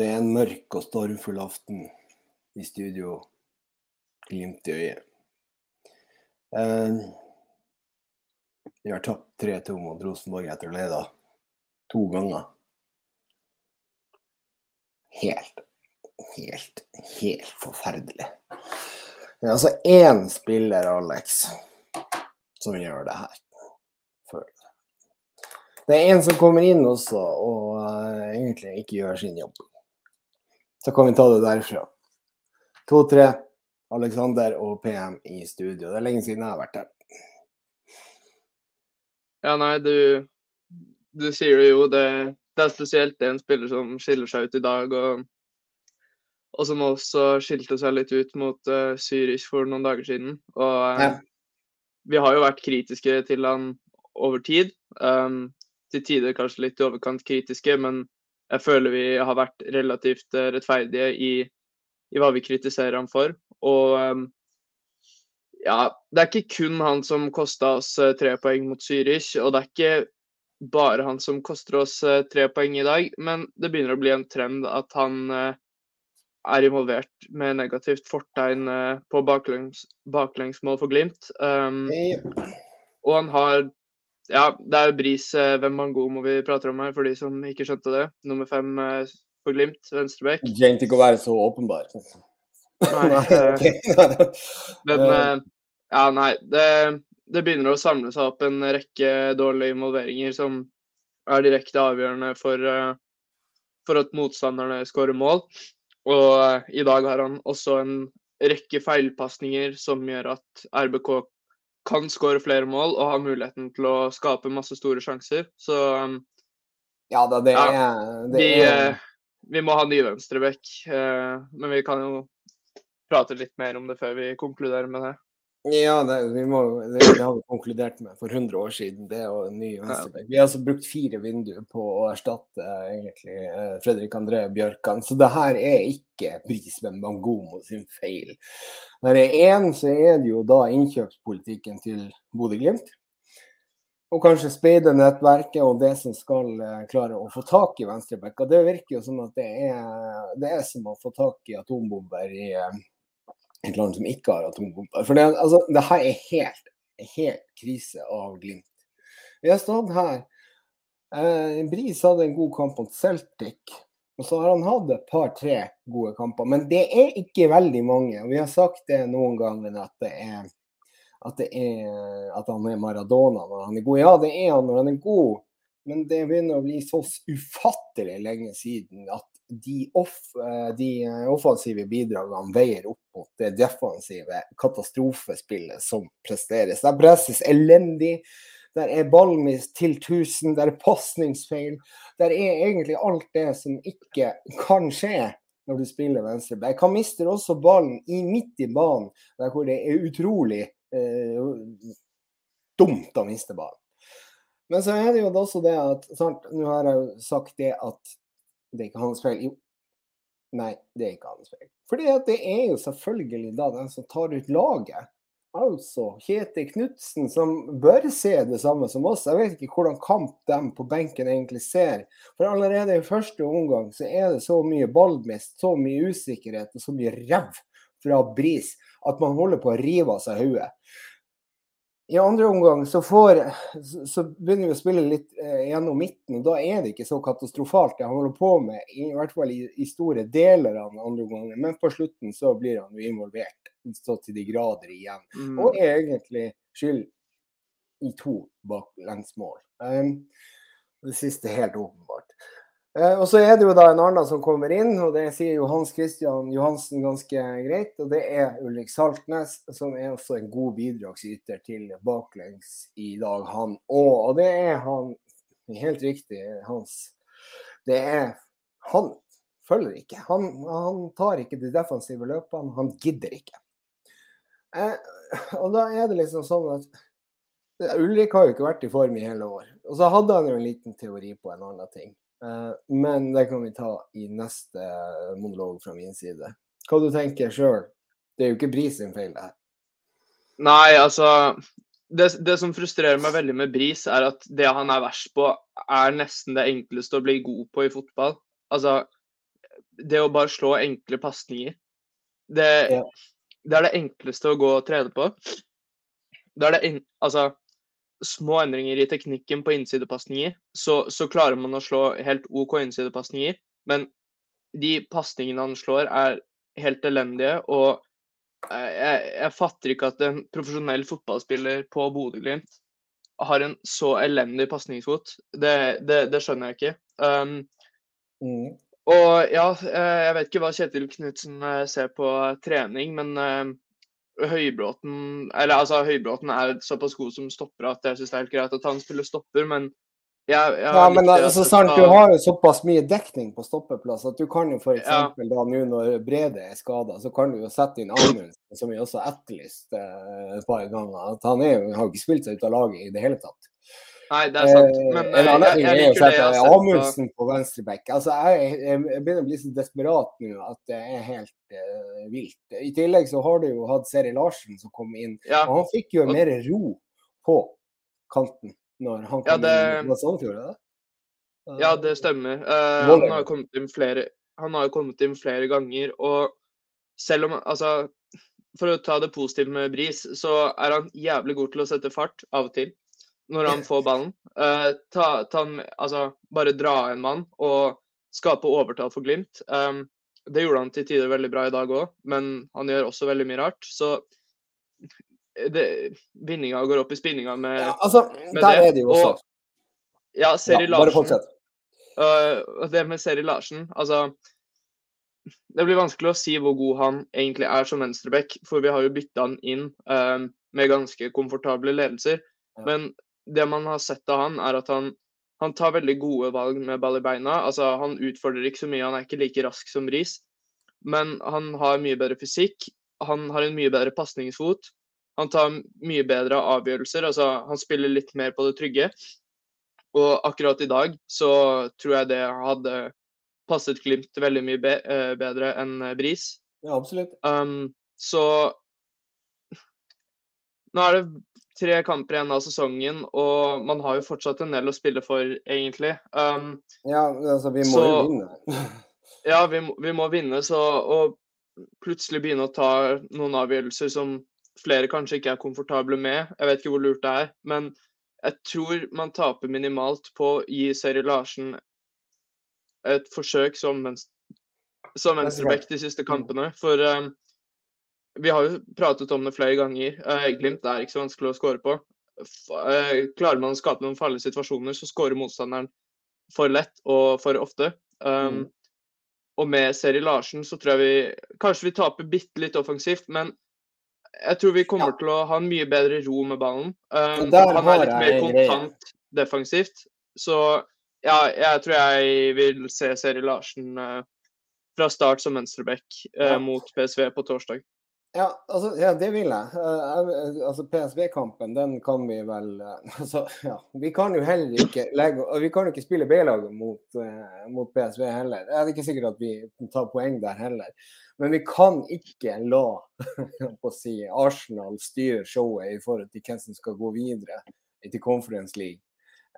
Det er en mørk og stormfull aften i studio. Glimt i øyet. Eh, vi har tapt 3-2 mot Rosenborg etter å lede to ganger. Helt, helt, helt forferdelig. Det er altså én spiller, Alex, som gjør det her. Det er en som kommer inn også og uh, egentlig ikke gjør sin jobb. Så kan vi ta det derfra. To-tre, Alexander og PM i studio. Det er lenge siden jeg har vært her. Ja, nei, du, du sier det jo. Det, det, er spesielt en spiller som skiller seg ut i dag. Og, og som også skilte seg litt ut mot uh, Zürich for noen dager siden. Og uh, ja. vi har jo vært kritiske til han over tid. Um, til tider kanskje litt i overkant kritiske, men jeg føler vi har vært relativt eh, rettferdige i, i hva vi kritiserer ham for. Og ehm, ja, det er ikke kun han som kosta oss eh, tre poeng mot Zürich, og det er ikke bare han som koster oss eh, tre poeng i dag, men det begynner å bli en trend at han er involvert med negativt fortegn på baklengs, baklengsmål for Glimt. Um, og han har ja, det er jo Bris eh, må vi prater om her, for de som ikke skjønte det. Nummer fem eh, for Glimt, venstrebekk. Trengte ikke å være så åpenbar. Nei. Eh, men ja, nei. Det, det, begynner å samle seg opp en rekke dårlige involveringer som er direkte avgjørende for, for at motstanderne skårer mål. Og i dag har han også en rekke feilpasninger som gjør at RBK kan skåre flere mål og har muligheten til å skape masse store sjanser. Så um, ja, da, det, ja, det vi, er... Eh, vi, må ha ny venstrebekk, uh, men vi kan jo prate litt mer om det før vi konkluderer med det. Ja, det, vi må, det, det, har vi konkludert med for 100 år siden. Det og ny venstreback. Vi har altså brukt fire vinduer på å erstatte egentlig eh, Fredrik André Bjørkan. Så det her er ikke pris Bangomo sin feil. Når det er én, så er det jo da innkjøpspolitikken til Bodø-Glimt. Og kanskje speidernettverket og det som skal eh, klare å få tak i venstrebacker. Det virker jo som at det er, det er som å få tak i atombomber i et land som ikke har atombomber. For det, altså, det her er helt, helt krise av Glimt. Vi har stått her. Eh, Bris hadde en god kamp mot Celtic. Og så har han hatt et par-tre gode kamper. Men det er ikke veldig mange. Og vi har sagt det noen ganger at det er at, det er, at han er Maradona når han er god. Ja, det er han når han er god, men det begynner å bli så ufattelig lenge siden at de, off, eh, de, offensive bidragene veier opp mot det defensive katastrofespillet som presteres. Der presses elendig. Der er ballen til 1000, der er pasningsfeil. Der er egentlig alt det som ikke kan skje når du spiller venstreback. Han mister også ballen i midt i banen, der hvor det er utrolig eh, dumt å miste ballen. Men så er det jo også det at sant, Nå har jeg jo sagt det at det er ikke hans feil. Jo, nei, det er ikke hans feil. Fordi det er jo selvfølgelig da den som tar ut laget. Altså Kjetil Knutsen, som bør se det samme som oss. Jeg vet ikke hvordan kamp de på benken egentlig ser. For allerede i første omgang så er det så mye ballmist, så mye usikkerhet og så mye ræv fra Bris at man holder på å rive av seg hodet. I andre omgang så, får, så, begynner vi å spille litt eh, gjennom midten, og da er det ikke så katastrofalt det han holder på med, i hvert fall i, i store deler av den andre omgangen. Men på slutten så blir han jo involvert så til de grader igjen, mm. og er egentlig skyld i to baklengsmål. Um, det siste helt åpenbart. Eh, og så er det jo da en annen som kommer inn, og det sier Johans Christian Johansen ganske greit. Og det er Ulrik Saltnes, som er også en god bidragsyter til baklengs i dag, han òg. Og det er han helt riktig, Hans. Det er Han følger ikke. Han, han tar ikke de defensive løpene. Han gidder ikke. Eh, og da er det liksom sånn at Ulrik har jo ikke vært i form i hele år. Og så hadde han jo en liten teori på en annen ting. Eh, men det kan vi ta i neste monolog fra min side. Hva du tenker sjøl? Det er jo ikke Bris sin feil, det her. Nei, altså det, det, som frustrerer meg veldig med Bris, er at det han er verst på, er nesten det enkleste å bli god på i fotball. Altså, det å bare slå enkle pasninger det, Ja. det er det enkleste å gå og trene på. Det er det en, altså, små endringer i teknikken på innsidepasninger, så, så klarer man å slå helt OK innsidepasninger. Men de pasningene han slår, er helt elendige. Og eh, jeg, jeg fatter ikke at en profesjonell fotballspiller på Bodø-Glimt har en så elendig pasningsfot. Det, det, det skjønner jeg ikke. Um, Mm. og ja, eh, jeg vet ikke hva Kjetil Knutsen eh, ser på trening, men Høybråten Eller altså, Høybråten er såpass god som stopper at jeg syns det er helt greit at han spiller stopper, men jeg, jeg Ja, men det altså, at sant, du har jo såpass mye dekning på stoppeplass at du kan jo f.eks. Ja. da nå når Brede er skada, så kan du jo sette inn Amundsen, som vi også har etterlyst eh, et par ganger. At han er, har ikke spilt seg ut av laget i det hele tatt. Nei, det er sant. Eh, Men en eh, jeg, jeg er liker det jeg har sett Amundsen på venstreback. Altså, jeg, jeg, jeg begynner å bli så desperat nå at det er helt uh, vilt. I tillegg så har du jo hatt Seri Larsen som kom inn, Ja, og han fikk jo mer ro på kanten når han kom Ja, det- inn. Det Sandefjord, uh, ja, det stemmer. Uh, han har kommet inn flere han har jo kommet inn flere ganger, og selv om Altså, for å ta det positive med Bris, så er han jævlig god til å sette fart av og til når han får ballen. Uh, ta, ta altså, bare dra en mann og skape overtall for Glimt. Um, det gjorde han til tider veldig bra i dag òg, men han gjør også veldig mye rart. Så det, vinninga går opp i spinninga med Ja, altså, med der det, er det jo også. og- Ja, Seri Ja, bare Larsen. fortsett. Uh, det med Seri Larsen, altså Det blir vanskelig å si hvor god han egentlig er som venstreback, for vi har jo bytta han inn øh, med ganske komfortable ledelser. Men det man har sett av han, er at han, han tar veldig gode valg med ball i beina. Altså, han utfordrer ikke så mye, han er ikke like rask som Riis. Men han har mye bedre fysikk, han har en mye bedre pasningsfot. Han tar mye bedre avgjørelser, altså han spiller litt mer på det trygge. Og akkurat i dag så tror jeg det hadde passet Glimt veldig mye be eh, bedre enn eh, Bris. Ja, absolutt. Um, så nå er det tre kamper igjen av sesongen, og man har jo fortsatt en del å spille for, egentlig. Um, Ja, altså, vi må Så- jo vinne. ja, vi vi må vinne, så å plutselig begynne å ta noen avgjørelser som flere kanskje ikke er komfortable med, jeg vet ikke hvor lurt det er, men jeg tror man taper minimalt på å gi Seri Larsen et forsøk som, vens som venstreback de siste kampene. For um, vi har jo pratet om det flere ganger. Uh, Glimt er ikke så vanskelig å skåre på. Uh, klarer man å skape noen farlige situasjoner, så skårer motstanderen for lett og for ofte. Um, Mm. Og med Seri Larsen så tror jeg vi Kanskje vi taper bitte litt offensivt, men jeg tror vi kommer Ja. til å ha en mye bedre ro med ballen. Um, han er litt mer kontant defensivt. Så ja, jeg tror jeg vil se Seri Larsen uh, fra start som venstreback uh, Ja. mot PSV på torsdag. Ja, altså, ja, det vil jeg. Eh, jeg- altså PSV-kampen, den kan vi vel eh, altså, ja. Vi kan jo heller ikke legge Vi kan jo ikke spille B-laget mot, eh, mot PSV heller. Det er ikke sikkert at vi tar poeng der heller. Men vi kan ikke la på å si, Arsenal styre showet i forhold til hvem som skal gå videre til Conference League.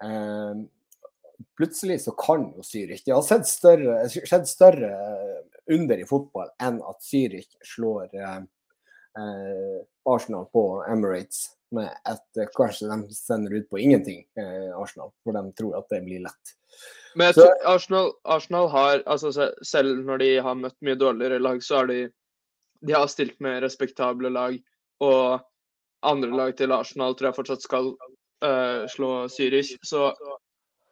Eh, plutselig så kan jo Zürich Det har sett større, større under i fotball enn at Zürich slår eh, eh, Arsenal på Emirates med et eh, Kanskje de sender ut på ingenting, eh, Arsenal, for de tror at det blir lett. Men jeg tror Arsenal, Arsenal har altså Selv når de har møtt mye dårligere lag, så har de De har stilt med respektable lag. Og andre lag til Arsenal tror jeg fortsatt skal eh, slå Zürich. Så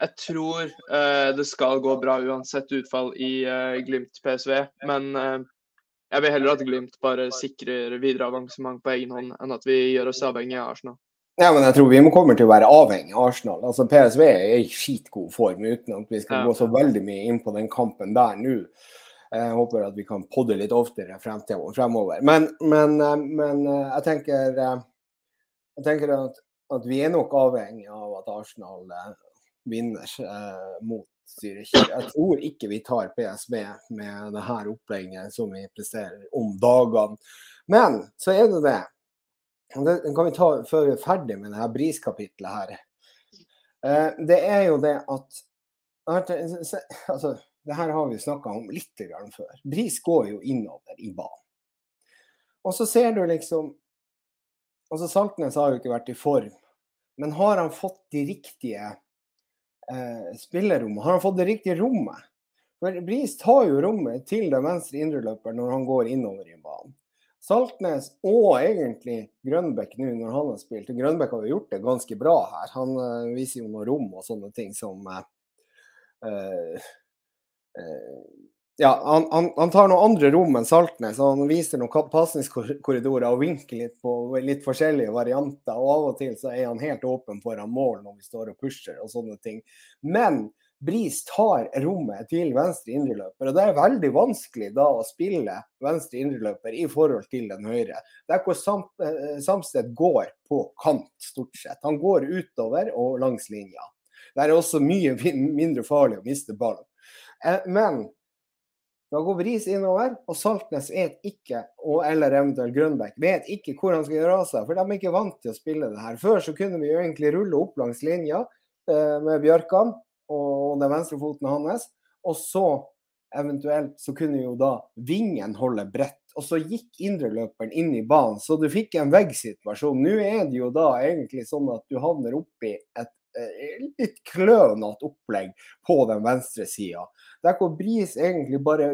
jeg tror eh, det skal gå bra uansett utfall i eh, Glimt PSV. Men eh, jeg vil heller at Glimt bare sikrer videre avansement på egen hånd, enn at vi gjør oss avhengig av Arsenal. Ja, men jeg tror vi kommer til å være avhengig av Arsenal. Altså PSV er i skitgod form, uten at vi skal Ja. gå så veldig mye inn på den kampen der nå. Jeg håper at vi kan podde litt oftere frem til, fremover. Men, men, men eh, jeg tenker, eh, jeg tenker at, at vi er nok avhengig av at Arsenal eh, vinner eh, mot Zürich. Jeg tror ikke vi tar PSB med det her opplegget som vi presterer om dagene. Men så er det det. Det kan vi ta før vi er ferdig med det her Bris-kapitlet her. Eh, det er jo det at altså, det her har vi snakka om litt før. Bris går jo innover i banen. Og så ser du liksom Altså, Saltnes har jo ikke vært i form, men har han fått de riktige eh, spillerommet? Har han fått det riktige rommet? For Bris tar jo rommet til den venstre indreløperen når han går innover i banen. Saltnes og egentlig Grønbekk nå når han har spilt. Grønbekk har jo gjort det ganske bra her. Han eh, viser jo noe rom og sånne ting som eh, uh, ja, han, han, han, tar noen andre rom enn Saltnes. Han viser noen pasningskorridorer og vinker litt på litt forskjellige varianter. og Av og til så er han helt åpen foran mål når vi står og pusher og sånne ting. Men Bris tar rommet til venstre indreløper. og Det er veldig vanskelig da å spille venstre indreløper i forhold til den høyre. Det er hvor Sam, eh, Samsted går på kant, stort sett. Han går utover og langs linja. Det er også mye mindre farlig å miste ballen. Eh, men da går Bris innover, og Saltnes vet ikke, og, eller eventuelt Grønbekk, vet ikke hvor han skal gjøre av seg. For de er ikke vant til å spille det her. Før så kunne vi jo egentlig rulle opp langs linja eh, med Bjørkan og den venstre foten hans. Og så eventuelt så kunne jo da vingen holde bredt. Og så gikk indreløperen inn i banen, så du fikk en veggsituasjon. Nå er det jo da egentlig sånn at du havner oppi et eh, litt klønete opplegg på den venstre sida. Der hvor Bris egentlig bare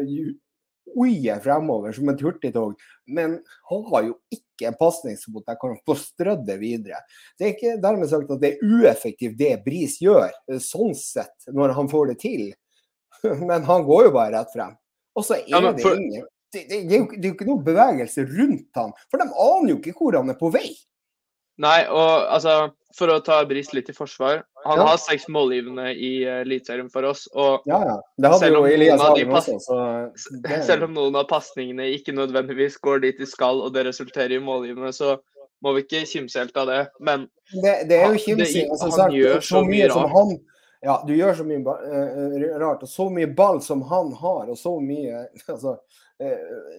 oier fremover som et hurtigtog, men har jo ikke en pasningsfot der kan få strødd det videre. Det er ikke dermed sagt at det er ueffektivt det Bris gjør, sånn sett, når han får det til. Men han går jo bare rett frem. Og så er ja, for... det ingen det, det, det, er jo, det er jo ikke noe bevegelse rundt han, for de aner jo ikke hvor han er på vei. Nei, og altså For å ta Bris litt i forsvar. Han ja. har seks målgivende i uh, Eliteserien for oss. Og ja, ja. Det hadde jo Elias Hagen også, så det... Selv om noen av pasningene ikke nødvendigvis går dit de skal, og det resulterer i målgivende, så må vi ikke kimse helt av det. Men det, det er jo kimsing. Altså, han sagt, gjør så mye rart. Han, ja, du gjør så mye uh, rart. Og så mye ball som han har, og så mye altså, uh,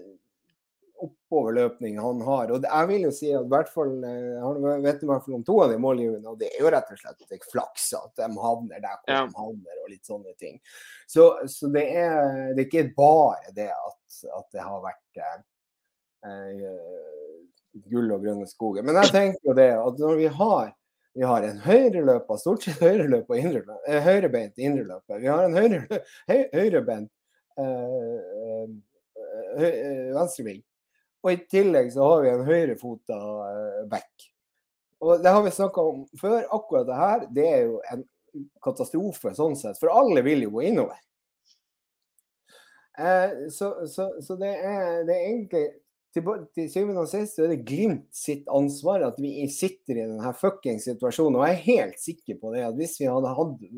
oppoverløpning han har. Og jeg vil jo si at i hvert fall eh, Han vet i hvert fall om to av de målgivende, og det er jo rett og slett flaks at de havner der hvor ja. de havner, og litt sånne ting. Så, så det, er, det, er, ikke bare det at, at det har vært eh, eh, gull og grønne skoger. Men jeg tenker jo det at når vi har vi har en høyreløper, stort sett høyreløper indreløper, eh, høyrebeint indreløper. Vi har en høyre, høy, høyrebeint eh, eh, venstreving. Og i tillegg så har vi en høyrefota eh, back. Og det har vi snakka om før. Akkurat det her, det er jo en katastrofe sånn sett. For alle vil jo gå innover. Eh, så, så, så det, er, det, er, egentlig til, til syvende og sist er det Glimt sitt ansvar at vi sitter i denne fucking situasjonen. Og jeg er helt sikker på det at hvis vi hadde hatt,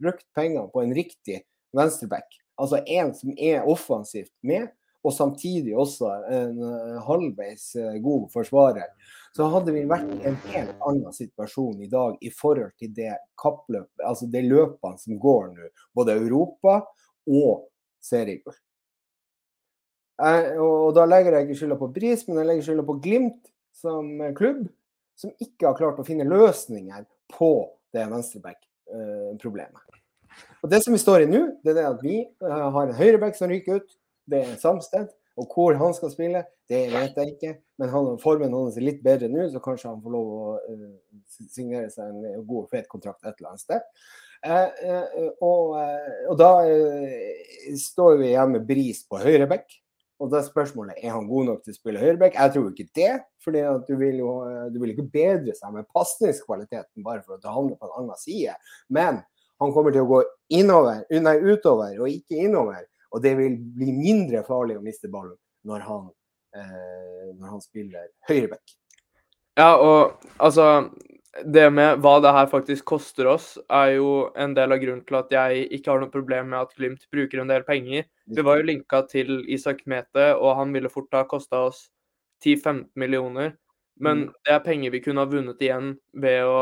brukt penger på en riktig venstreback, altså en som er offensivt med, og samtidig også en eh, halvveis eh, god forsvarer, så hadde vi vært i en helt annen situasjon i dag i forhold til det kappløpet, altså de løpene som går nå, både Europa og seriegull. Og da legger jeg ikke skylda på Bris, men jeg legger skylda på Glimt som klubb, som ikke har klart å finne løsninger på det venstreback-problemet. Og Det som vi står i nå, det er at vi eh, har en høyreback som ryker ut det er Samsted. Og hvor han skal spille, det vet jeg ikke. Men han, formen hans er litt bedre nå, så kanskje han får lov å uh, signere seg en god og fet kontrakt et eller annet sted. Uh, uh, og, da står vi igjen med Bris på høyreback. Og da er spørsmålet er han god nok til å spille høyreback. Jeg tror ikke det. for du vil jo du vil ikke bedre seg med pasningskvaliteten bare for at du havner på en annen side. Men han kommer til å gå innover, nei, utover og ikke innover. Og det vil bli mindre farlig å miste ballen når han, eh, når han spiller høyreback. Ja, og altså Det med hva det her faktisk koster oss, er jo en del av grunnen til at jeg ikke har noe problem med at Glimt bruker en del penger. Vi var jo linka til Isak Mete, og han ville fort ha kosta oss 10-15 millioner. Men mm. det er penger vi kunne ha vunnet igjen ved å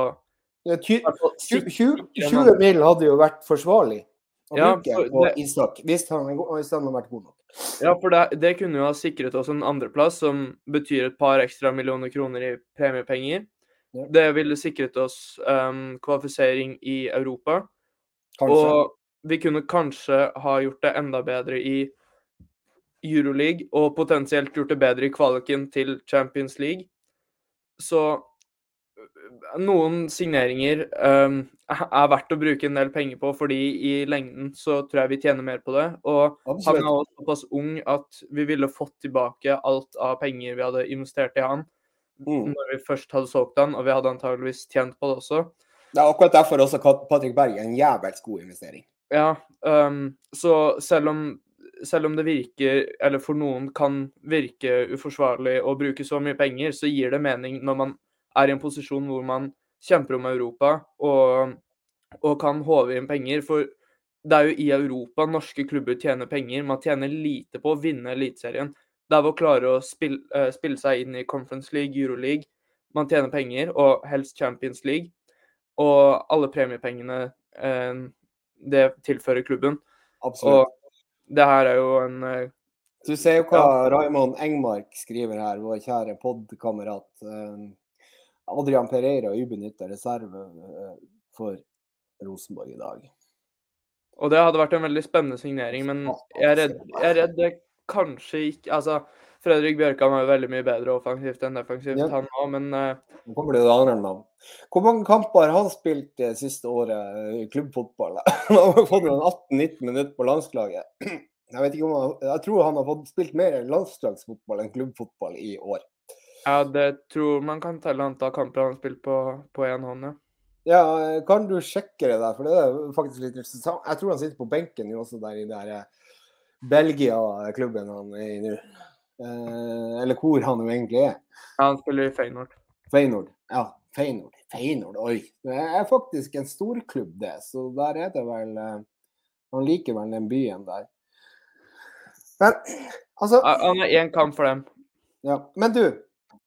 20, 20, 20 mil hadde jo vært forsvarlig å ja, bruke på det, Isak, hvis han, hvis han, har vært god nok. Ja, for det, det kunne jo ha sikret oss en andreplass, som betyr et par ekstra millioner kroner i premiepenger. Ja. Det ville sikret oss um, kvalifisering i Europa. Kanskje. Og vi kunne kanskje ha gjort det enda bedre i Euroleague, og potensielt gjort det bedre i kvaliken til Champions League. Så noen signeringer um, er verdt å bruke en del penger på, fordi i lengden så tror jeg vi tjener mer på det. Og Absolutt. han er også såpass ung at vi ville fått tilbake alt av penger vi hadde investert i han mm. når vi først hadde solgt han, og vi hadde antageligvis tjent på det også. Det er akkurat derfor også Patrick Berg er en jævlig god investering. Ja, um, så selv om selv om det virker, eller for noen kan virke uforsvarlig å bruke så mye penger, så gir det mening når man er i en posisjon hvor man kjemper om Europa og, og kan håve inn penger. For det er jo i Europa norske klubber tjener penger. Man tjener lite på å vinne Eliteserien. Det er ved å klare å spille, uh, spille seg inn i Conference League, Euroleague. Man tjener penger, og helst Champions League. Og alle premiepengene uh, det tilfører klubben. Absolutt. Og det her er jo en uh, Du ser jo hva ja. Raymond Engmark skriver her, vår kjære podkamerat. Adrian Pereira ubenytta reserve uh, for Rosenborg i dag. Og det hadde vært en veldig spennende signering, men jeg er redd, jeg er redd det kanskje ikke Altså, Fredrik Bjørkan er jo veldig mye bedre offensivt enn defensivt, ja. han òg, men uh, Nå kommer det andre navn. Hvor mange kamper har han spilt det siste året i klubbfotball? Han har fått 18-19 minutter på landslaget. Jeg vet ikke om han, jeg tror han har fått spilt mer landslagsfotball enn klubbfotball i år. Ja, det tror man kan telle antall kamper han har spilt på én hånd, ja. Ja, kan du sjekke det der, for det er faktisk litt interessant. Jeg tror han sitter på benken jo også der i der eh, Belgia-klubben han er i nå. Eh, eller hvor han jo egentlig er. Ja, han spiller i Feyenoord. Feyenoord, ja. Feyenoord, Feyenoord, oi. Det er faktisk en storklubb, det. Så der er det vel eh, Han liker vel den byen der. Men altså Han har én kamp for dem. Ja, Men du,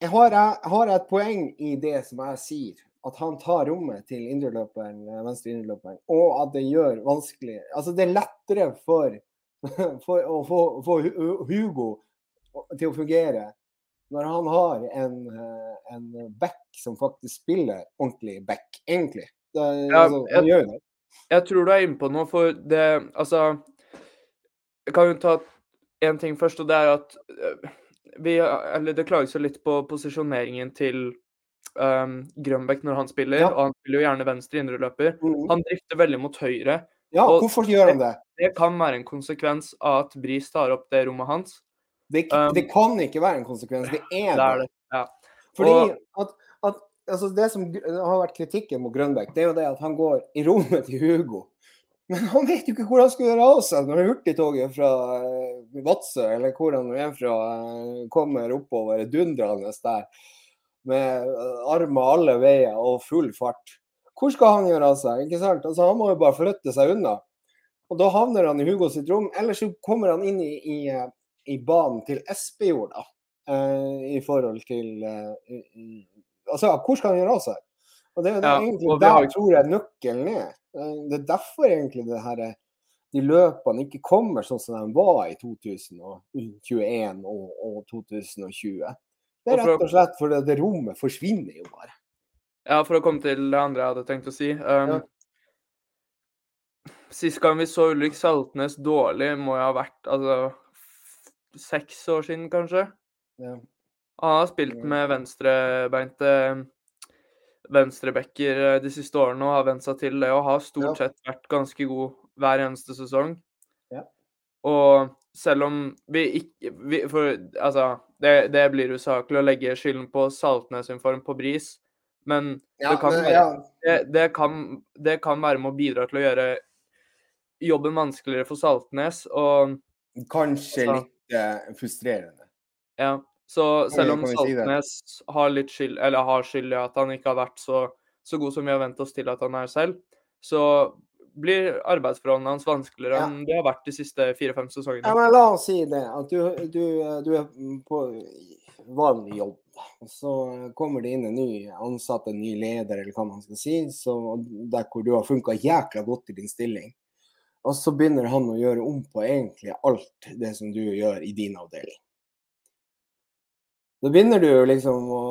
jeg har, jeg har, et poeng i det som jeg sier. At han tar rommet til indreløperen, eh, venstre indreløperen, og at det gjør vanskelig Altså, det er lettere for, for å få, for Hugo til å fungere når han har en, eh, en back som faktisk spiller ordentlig back, egentlig. Det, ja, altså, han gjør det. Jeg tror du er inne på noe, for det Altså Jeg kan jo ta én ting først, og det er at eh, vi, eller det klages jo litt på posisjoneringen til um, Grønbæk når han spiller, ja. og han spiller jo gjerne venstre indreløper. Mm. Han drifter veldig mot høyre. Ja, hvorfor gjør han det? Det kan være en konsekvens av at Bris tar opp det rommet hans. Det, um, det kan ikke være en konsekvens, det er det. det, er det. Ja. Fordi og, at, at altså Det som har vært kritikken mot Grønbæk, det er jo det at han går i rommet til Hugo. Men han vet jo ikke hvor han skal gjøre av seg når hurtigtoget fra eh, Vadsø, eller hvor han er fra, eh, kommer oppover dundrende der med eh, armer alle veier og full fart. Hvor skal han gjøre av seg? ikke sant? Altså, Han må jo bare flytte seg unna. Og Da havner han i Hugo sitt rom, eller så kommer han inn i, i, i banen til Espejord, da. I forhold til Altså, hvor skal han gjøre av seg? Og Det, er egentlig der tror jeg nøkkelen er. Eh, det er derfor egentlig det her, de løpene ikke kommer sånn som de var i 2021 og, og 2020. Det er rett og slett fordi det rommet forsvinner jo bare. Ja, for å komme til det andre jeg hadde tenkt å si. Um, ja. Sist gang vi så Ulrik Saltnes dårlig, må jo ha vært altså, seks år siden, kanskje. Ja. Han har spilt med venstrebeinte venstrebacker eh, de siste årene og har vent seg til det og har stort sett vært ganske god hver eneste sesong. Ja. Og selv om vi ikke vi, For altså, det, det blir usaklig å legge skylden på Saltnes sin form på Bris, men, ja, det, kan men være, det, det, kan, det, kan være, med å bidra til å gjøre jobben vanskeligere for Saltnes og Kanskje altså, litt uh, frustrerende. Ja. Så selv om Saltnes har litt skyld, eller har skyld i at han ikke har vært så, så, god som vi har vent oss til at han er selv, så blir arbeidsforholdene hans vanskeligere ja. enn de har vært de siste fire-fem sesongene. Ja, men La oss si det, at du, du, du er på vanlig jobb. Så kommer det inn en ny ansatt, en ny leder, eller hva man skal si, så, der hvor du har funka jækla godt i din stilling. Og så begynner han å gjøre om på egentlig alt det som du gjør i din avdeling. Da begynner du liksom å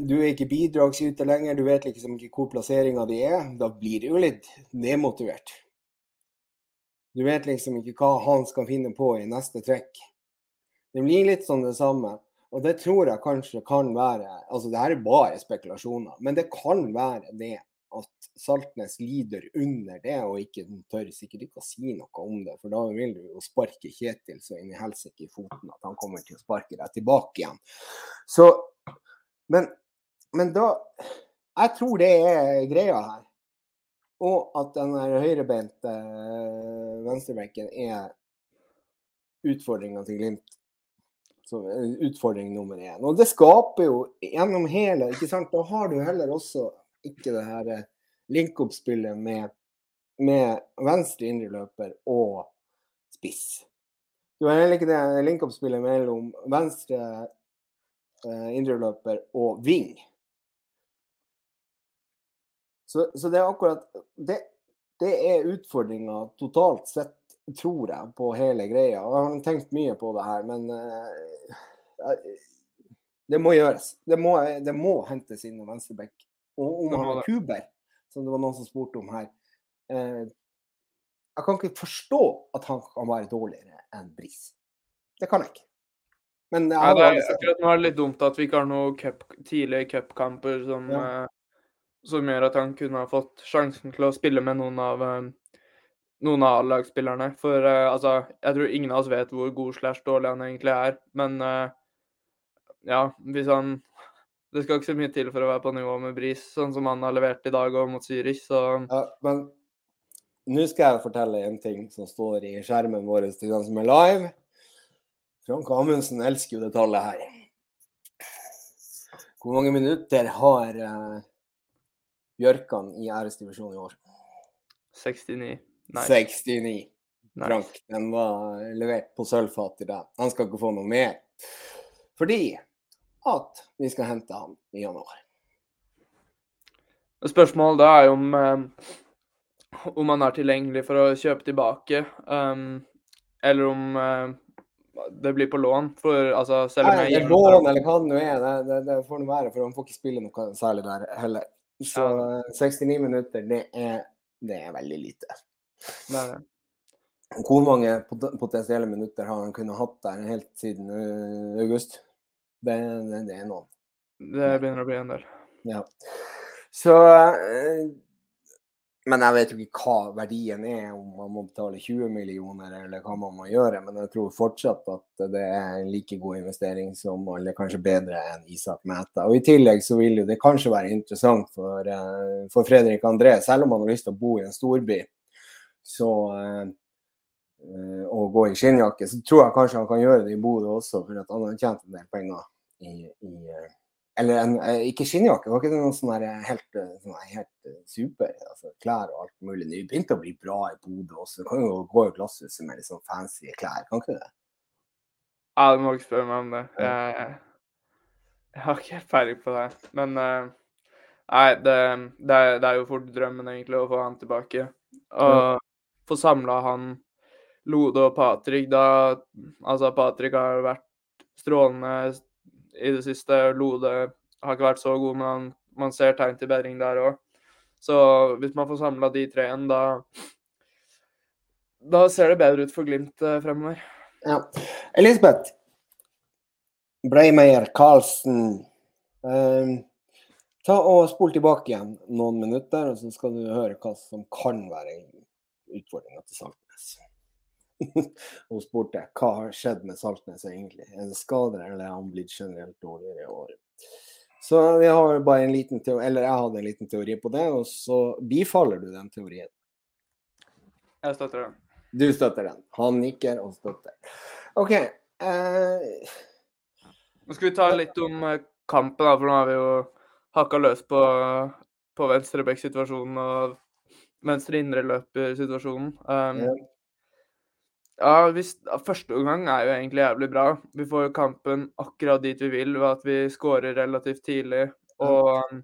Du er ikke bidragsyter lenger, du vet liksom ikke hvor plasseringa di er. Da blir du jo litt demotivert. Du vet liksom ikke hva han skal finne på i neste trekk. Det blir litt sånn det samme. Og det tror jeg kanskje kan være Altså, det her er bare spekulasjoner, men det kan være det at Saltnes lider under det, og ikke tør sikkert ikke å si noe om det. For da vil du jo sparke Kjetil så inn i helsike i foten at han kommer til å sparke deg tilbake igjen. Så Men, men da Jeg tror det er greia her. Og at den høyrebeinte øh, venstrebenken er utfordringa til Glimt. Så utfordring nummer én. Og det skaper jo gjennom hele ikke sant? Da har du heller også ikke det her eh, link-opp-spillet med, med, venstre indreløper og spiss. Du har heller ikke det link-opp-spillet mellom venstre eh, indreløper og wing. Så, så, det er akkurat Det, det er utfordringa totalt sett, tror jeg, på hele greia. Jeg har tenkt mye på det her, men eh, det må gjøres. Det må, det må hentes inn en venstreback og om han har kuber, som det var noen som spurte om her. Eh, jeg kan ikke forstå at han kan være dårligere enn Bris. Det kan jeg ikke. Men jeg ja, det er, akkurat nå er det litt dumt at vi ikke har noen cup, tidlige cupkamper som, ja. uh, som gjør at han kunne ha fått sjansen til å spille med noen av uh, noen av A-lagsspillerne. For uh, altså, jeg tror ingen av oss vet hvor god slash dårlig han egentlig er. Men ja, hvis han det skal ikke så mye til for å være på nivå med Bris, sånn som han har levert i dag og mot Zürich, så ja, Men nå skal jeg fortelle en ting som står i skjermen vår til den som er live. Frank Amundsen elsker jo det tallet her. Hvor mange minutter har uh, Bjørkan i æresdivisjonen i år? 69. Nei. 69. Frank, den var levert på sølvfat til deg. Han skal ikke få noe mer. Fordi at vi skal hente ham i januar. Spørsmålet da er jo om, eh, om han er tilgjengelig for å kjøpe tilbake, um, eller om uh, det blir på lån. For altså, selv om jeg Nei, lån eller hva det nå er, det, det, det får nå være, for han får ikke spille noe særlig der heller. Så ja. 69 minutter, det er, det er veldig lite. Det er det. Hvor mange potensielle minutter har han kunnet hatt der helt siden august? Det, det, det er noen. Det begynner å bli en del. Ja. Så eh, Men jeg vet jo ikke hva verdien er, om man må betale 20 millioner eller hva man må gjøre. Men jeg tror fortsatt at det er en like god investering som, eller kanskje bedre enn Isak Mæta. Og i tillegg så vil jo det kanskje være interessant for, eh, for Fredrik André, selv om han har lyst til å bo i en storby. Så eh, å gå i skinnjakke, så tror jeg kanskje han kan gjøre det i Bodø også, for at han har tjent en del penger i, i eh, Eller en, eh, ikke skinnjakke, var ikke det noe sånn helt, eh, sånn helt super altså, klær og alt mulig. Det begynte å bli bra i Bodø også. Du kan jo gå i glasshuset med litt sånn fancy klær, kan ikke det? Ja, du må ikke spørre meg om det. Jeg, jeg har ikke peiling på det. Men nei, det, det, er, det, jo fort drømmen egentlig å få han tilbake. Og få samla han Lode og Patrick da Altså, Patrick har vært strålende i det siste. Lode har ikke vært så god, men han, man ser tegn til bedring der òg. Så hvis man får samla de tre igjen, da da ser det bedre ut for Glimt eh, fremover. Ja. Elisabeth Breimeier, Karlsen. Um, ta og Spol tilbake igjen noen minutter, og så skal du høre hva som kan være utfordringa til Saltnes. Hun spurte hva har skjedd med Saltnes egentlig. Er det skader, eller er han blitt generelt dårligere i år? Så vi har bare en liten teori, eller jeg hadde en liten teori på det, og så bifaller du den teorien. Jeg støtter den. Du støtter den. Han nikker og støtter. OK. Eh... Nå skal vi ta litt om eh, kampen, da, for nå har vi jo hakka løs på, på venstrebekk-situasjonen og venstre indreløper-situasjonen. Um, ja. Ja, hvis, første omgang er jo egentlig jævlig bra. Vi får jo kampen akkurat dit vi vil ved at vi skårer relativt tidlig. Og, ja.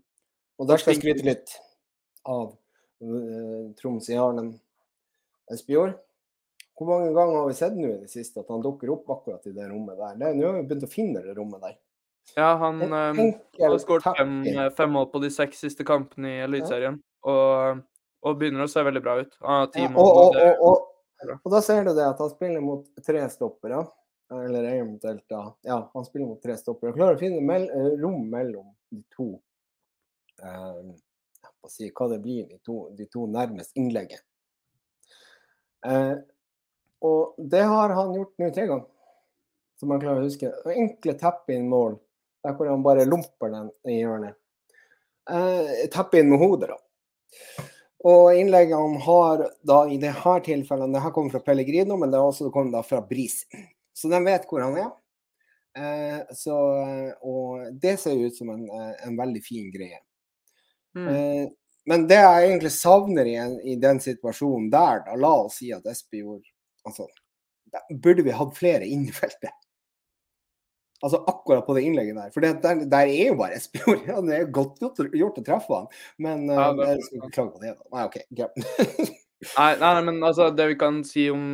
og der skal jeg skryte litt av uh, Troms i Arnen Espejord. Hvor mange ganger har vi sett nå i det siste at han dukker opp akkurat i det rommet der? Det, nå har vi begynt å finne det rommet der. Ja, han um, har skåret fem, fem, mål på de seks siste kampene i Eliteserien. Ja. Og, og, begynner å se veldig bra ut. Han har ti mål. Og, og, og, Og da ser du det at han spiller mot tre stoppere. Eller eventuelt da Ja, han spiller mot tre stoppere. Klarer å finne mell rom mellom de to eh, si hva det blir, de to, de to nærmest innlegget. Eh, og det har han gjort nå tre ganger, som han klarer å huske. Enkle teppe inn mål, der hvor han bare lomper den i hjørnet. Eh, teppe inn med hodet, da. Og innleggene har da i det her tilfellet Det her kommer fra Pellegrino, men det har også kommet da fra Bris. Så de vet hvor han er. Eh, så, og det ser ut som en, en veldig fin greie. Mm. Eh, men det jeg egentlig savner i, i den situasjonen der, da, la oss si at Espejord altså, Burde vi hatt flere inn i feltet? Altså akkurat på det innlegget der. For det, der, der, er jo bare Espejord. Ja, det er godt gjort, å treffe han, men ja, det, jeg skal ikke klage på det. da. Nei, OK. Greit. nei, nei, men altså, det vi kan si om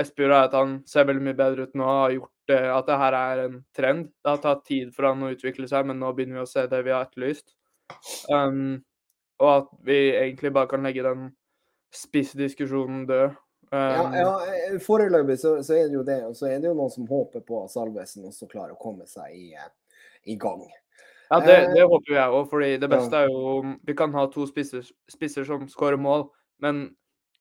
Espejord, er at han ser veldig mye bedre ut nå. Har gjort uh, at det her er en trend. Det har tatt tid for han å utvikle seg, men nå begynner vi å se det vi har etterlyst. Um, og at vi egentlig bare kan legge den spissdiskusjonen død. Um, ja, ja, eh, Foreløpig så, så, er det jo det. Og så er det jo noen som håper på at Salvesen også klarer å komme seg i, eh, i gang. Ja, det, det eh, håper jeg òg. fordi det beste er jo Vi kan ha to spisser, spisser som skårer mål, men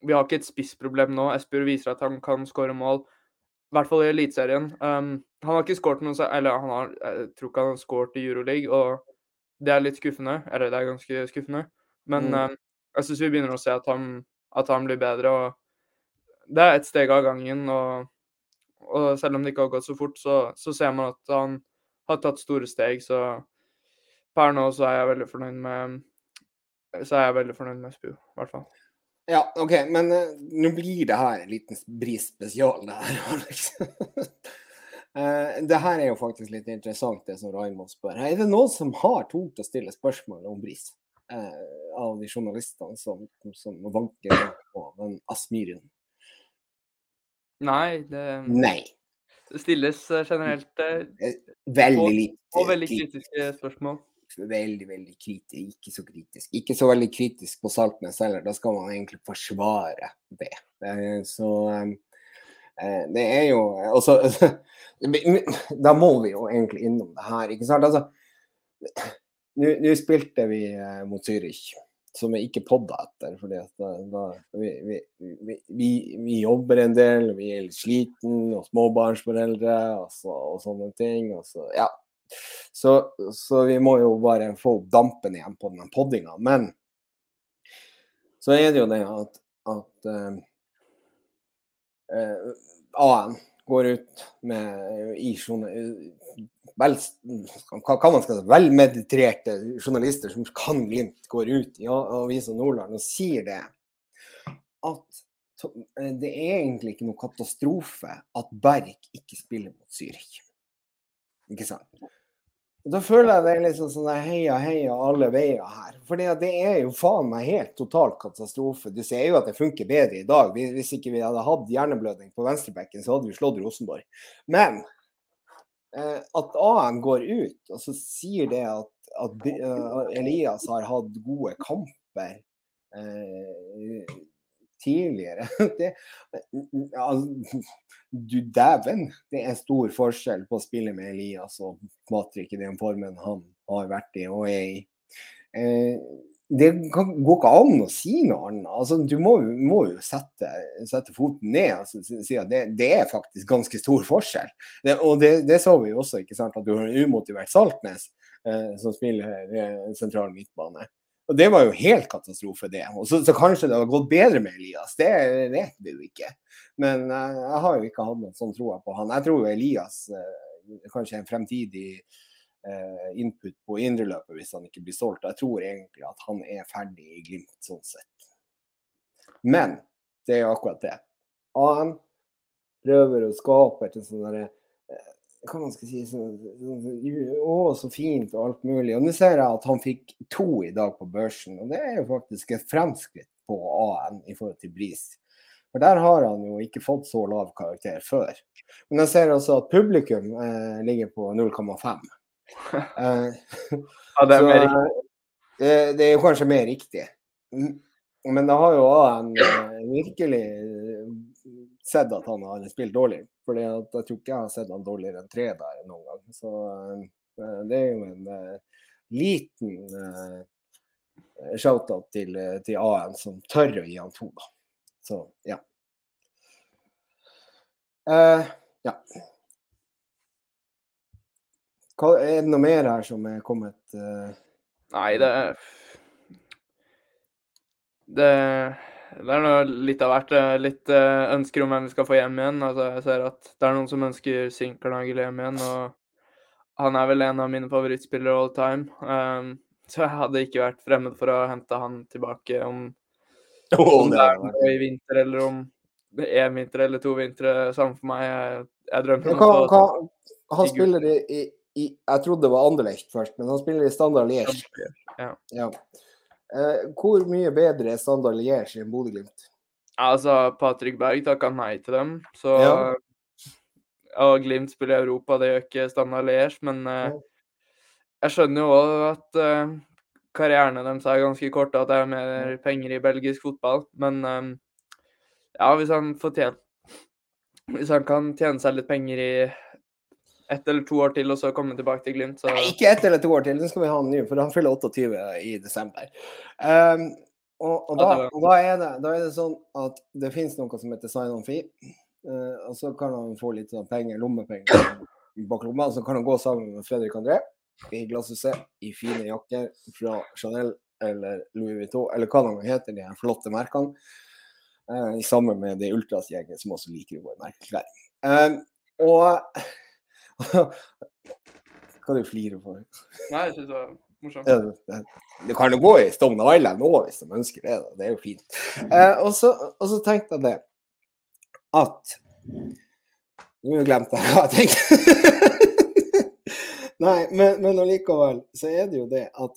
vi har ikke et spissproblem nå. Espejord viser at han kan skåre mål, i hvert fall i Eliteserien. Um, han har ikke skåret noe Eller han har, jeg tror ikke han har skåret i Euroleague, og det er litt skuffende. Eller det er ganske skuffende. Men mm. um, jeg syns vi begynner å se at han, at han, blir bedre. og Det er et steg av gangen. Og, og selv om det ikke har gått så fort, så, så, ser man at han har tatt store steg. Så per nå så er jeg veldig fornøyd med så er jeg veldig fornøyd med SPU, i hvert fall. Ja, OK, men uh, nå blir det her en liten bris spesial, det her, Alex. uh, det her er jo faktisk litt interessant, det som Raymond spør. Er det noen som har tort å stille spørsmål om bris? Uh, av de journalistene som, som vanker på den Asmyren? Nei, det, Nei. stilles eh, generelt eh, eh, veldig lite og, veldig kritiske spørsmål. Veldig, veldig kritisk. Ikke så kritisk. Ikke så veldig kritisk på Saltnes heller. Da skal man egentlig forsvare det. Så det er jo også, Da må vi jo egentlig innom det her, ikke sant. Altså, nå spilte vi mot Zürich, som vi ikke podda etter. fordi da, da, vi, vi, vi, vi, jobber en del, vi er litt sliten, og småbarnsforeldre og, så, og sånne ting. Og så, ja. så, så, vi må jo bare få dampen igjen på den poddinga. Men så er det jo det at, at uh, uh, A-en går ut med i vel, velmeditrerte journalister som kan Glimt, går ut i Avisa Nordland og sier det. At det er egentlig ikke noe katastrofe at Berg ikke spiller mot Zürich. Ikke sant? Da føler jeg det er liksom sånn heia, heia alle veier her. For det er jo faen meg helt totalt katastrofe. Du ser jo at det funker bedre i dag. Hvis ikke vi hadde hatt hjerneblødning på venstrebekken, så hadde vi slått Rosenborg. Men Eh, at A-en går ut, og så sier det at, at uh, Elias har hatt gode kamper eh, tidligere det, altså, Du dæven, det er stor forskjell på å spille med Elias og Patrick i den formen han har vært i og er i. Uh, det går ikke an å si noe annet. Altså, du må, må jo sette, sette, foten ned og altså, si at det, det, er faktisk ganske stor forskjell. Det, og det, det, så vi jo også, ikke sant, at du har en umotivert Saltnes eh, som spiller eh, sentral midtbane. Og Det var jo helt katastrofe, det. Og så, så, kanskje det har gått bedre med Elias, det vet vi jo ikke. Men eh, jeg har jo ikke hatt noen sånn tro på han. Jeg tror jo Elias eh, kanskje er en fremtidig input på indreløpet hvis han ikke blir solgt. Jeg tror egentlig at han er ferdig i Glimt sånn sett. Men det er jo akkurat det. Han prøver å skape et sånn derre eh, hva man skal si sånn, Å, så fint og alt mulig. Og nå ser jeg at han fikk to i dag på børsen, og det er jo faktisk et fremskritt på AN i forhold til Bris. For der har han jo ikke fått så lav karakter før. Men jeg ser også at publikum eh, ligger på 0,5. Eh, ja, det er, mer riktig. Det, det, er kanskje mer riktig. Men det har jo en eh, virkelig sett at han har spilt dårlig. For jeg tror ikke jeg har sett han dårligere enn tre der noen gang. Så uh, det er jo en uh, liten uh, shout-out til, til AN som tør å gi han to, da. Så ja. ja. Hva, er det noe mer her som er kommet? Nei, det Det det er noe litt av hvert. Litt uh, ønsker om hvem vi skal få hjem igjen. Altså, jeg ser at det er noen som ønsker Sinkernagel hjem igjen. og Han er vel en av mine favorittspillere all time. Um, så jeg hadde ikke vært fremmed for å hente han tilbake om, om det er noe i vinter eller om det er en vinter eller to vintre. Samme for meg. Jeg, jeg drømmer om å Han spiller i, i, i, Jeg trodde det var Anderlecht først, men han spiller i Standard Liège. Ja. ja. Eh, hvor mye bedre er Standard Liège enn Bodø-Glimt? Altså, Patrick Berg takka nei til dem, så ja. Og Glimt spiller i Europa, det gjør ikke Standard Liège, men uh, jeg skjønner jo òg at uh, karrierene deres er ganske korte, at det er mer penger i belgisk fotball. Men um, ja, hvis han får tjent Hvis han kan tjene seg litt penger i ett eller to år til, og så komme tilbake til Glimt. Så... Nei, ikke ett eller to år til, den skal vi ha ny, for han fyller 28 i desember. Um, og, og, da, og da, er det, da, er det, sånn at det finnes noe som heter sign on fee. Uh, og så kan han få litt sånn penger, lommepenger bak lomma. og Så kan han gå sammen med Fredrik André i glasshuset i fine jakker fra Chanel eller Louis Vuitton, eller hva de heter, de her flotte merkene. Uh, sammen med det Ultras-gjengen som også liker i merkeklær. Uh, og hva du flirer for? Nei, jeg syns det var morsomt. Ja, det kan jo gå i Stone Island nå hvis de ønsker det. Da. Det er jo fint. Eh, og, så, og, så, tenkte jeg det at Nå glemte jeg hva jeg tenkte. Nei, men, men allikevel så er det jo det at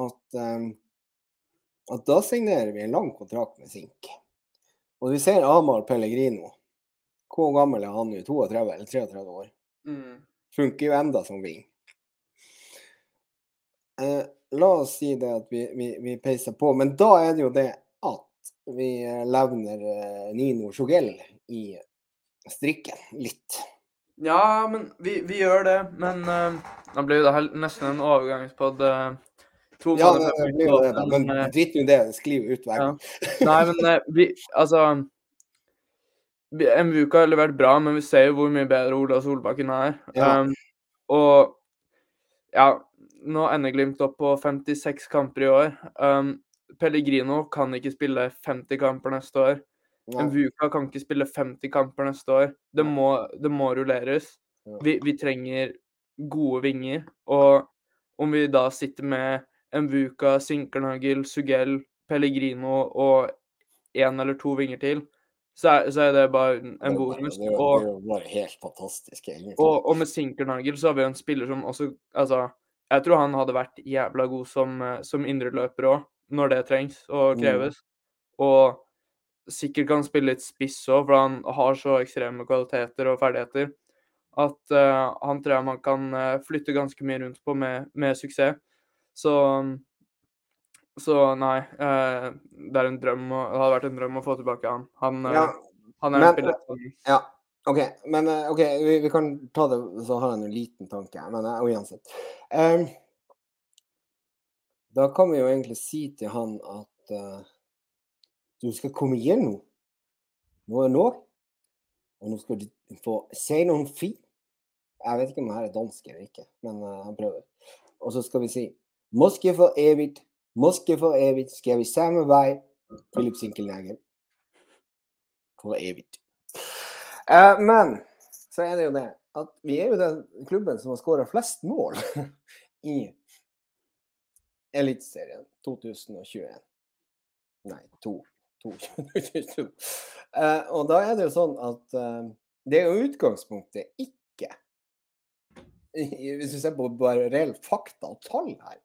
at, um, at da signerer vi en lang kontrakt med Sink. Og vi ser Amar Pellegrino hvor gammel er han nå? 32 eller 33 år? Mm. Funker jo enda som ving. Eh, la oss si det at vi, vi, vi, peiser på, men da er det jo det at vi eh, levner eh, Nino Sjogell i strikken litt. Ja, men vi, vi gjør det. Men uh, da blir jo det her nesten en overgangspod. Uh, to ja, det, det blir jo det, da. Men drit nå i det. Skriv ut veien. Ja. Nei, men uh, vi Altså MVUK har levert bra, men vi ser jo hvor mye bedre Ola Solbakken er. Ja. Um, og ja, nå ender Glimt opp på 56 kamper i år. Um, Pellegrino kan ikke spille 50 kamper neste år. Ja. Mvuka kan ikke spille 50 kamper neste år. Det må, det må rulleres. Ja. Vi, vi, trenger gode vinger. Og om vi da sitter med Mvuka, Sinkernagel, Sugell, Pellegrino og én eller to vinger til, så er, så er, det bare en bonus. Det, var helt fantastisk, egentlig. Og, og med Sinkernagel så har vi jo en spiller som også Altså, jeg tror han hadde vært jævla god som, eh, som indreløper òg, når det trengs og mm. kreves. Mm. Og sikkert kan spille litt spiss òg, for han har så ekstreme kvaliteter og ferdigheter at uh, han tror jeg man kan uh, flytte ganske mye rundt på med, med suksess. Så så nei, eh, det er en drøm, å, det hadde vært en drøm å få tilbake han. Han, eh, ja, han er men, en spiller som Ja, OK. Men eh, OK, vi, vi, kan ta det, så har jeg en liten tanke. Men uh, uansett. Um, da kan vi jo egentlig si til han at uh, du skal komme igjen nå. Nå er nå. Og nå skal du få si noen fint. Jeg vet ikke om det her er dansk eller ikke, men uh, han prøver. Og så skal vi si Moskva for Moskva for evigt skal vi samme vei. Philip Sinkelnagel. For evigt. Uh, men så er det jo det at vi er jo den klubben som har skåra flest mål i Eliteserien 2021. Nei, to. to uh, og da er det jo sånn at uh, det er jo utgangspunktet ikke Hvis vi ser på bare reelle fakta og tall her,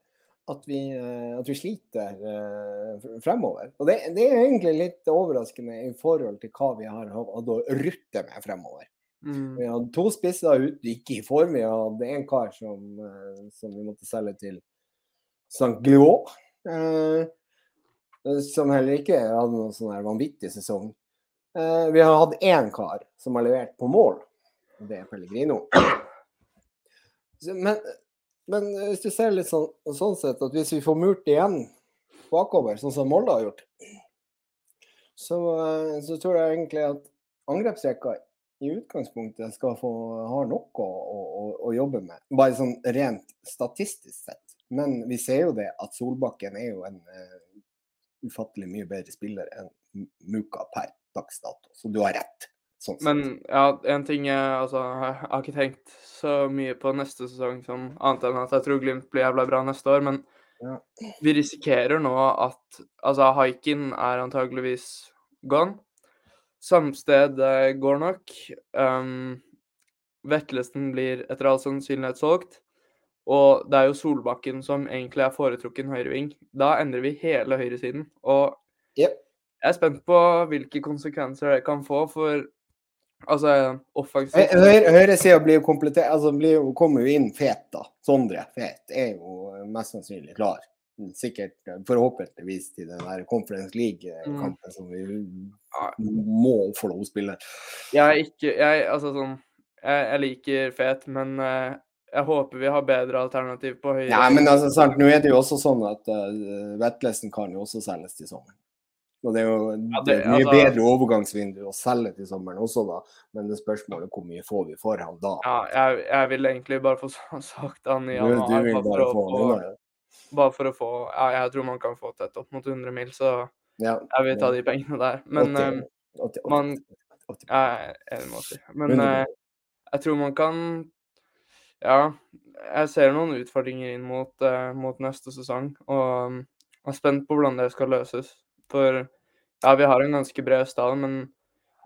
at vi, eh, at vi sliter uh, fremover. Og det, det, er egentlig litt overraskende i forhold til hva vi har hatt å rutte med fremover. Mm. Vi hadde to spisser ute, ikke i form. Vi hadde en kar som, uh, som vi måtte selge til St. Gluot. Eh, som heller ikke hadde noen sånn vanvittig sesong. Eh, vi har hatt én kar som har levert på mål, og det er Pellegrino. Men, men, hvis du ser litt sånn, sånn sett at hvis vi får murt igjen bakover, sånn som Molde har gjort, så, eh, så tror jeg egentlig at angrepsrekka i utgangspunktet skal få ha noe å, å, å, jobbe med. Bare sånn rent statistisk sett. Men vi ser jo det at Solbakken er jo en uh, ufattelig mye bedre spiller enn Muka per dags dato. Så du har rett. Sånn Men ja, en ting jeg altså, jeg har ikke tenkt så mye på neste sesong som annet enn at jeg tror Glimt blir jævla bra neste år. Men ja. vi risikerer nå at altså Haikin er antageligvis gone. Samsted går nok. Um, Vetlesen blir etter all sannsynlighet solgt. Og det er jo Solbakken som egentlig er foretrukken høyreving. Da endrer vi hele høyresiden. Og yep. jeg er spent på hvilke konsekvenser det kan få for altså offensivt. Høyresida blir Altså blir jo, kommer jo inn Fet, da. Sondre Fet er jo mest sannsynlig klar sikkert forhåpentligvis til den der Conference League-kampen mm. som vi må få lov å spille. Jeg er ikke Jeg, altså sånn jeg, jeg liker Fet, men uh, jeg håper vi har bedre alternativ på høyre. Nei, men altså, sant, nå er det jo også sånn at uh, Vetlesen kan jo også selges til sommeren. Og det er jo ja, det, et mye altså, bedre overgangsvindu å selge til sommeren også, da. Men det spørsmålet hvor mye får vi for han da? Ja, jeg, jeg vil egentlig bare få sagt han i januar. Du, du bare få han unna, ja. Bare for å få Ja, jeg tror man kan få tett opp mot 100 mil, så ja, jeg vil ta de pengene der. Men 80, 80, 80, man Jeg er enig med 80. Men eh, jeg tror man kan Ja, jeg ser noen utfordringer inn mot, eh, mot neste sesong, og um, jeg er spent på hvordan det skal løses. For ja, vi har en ganske bred stall, men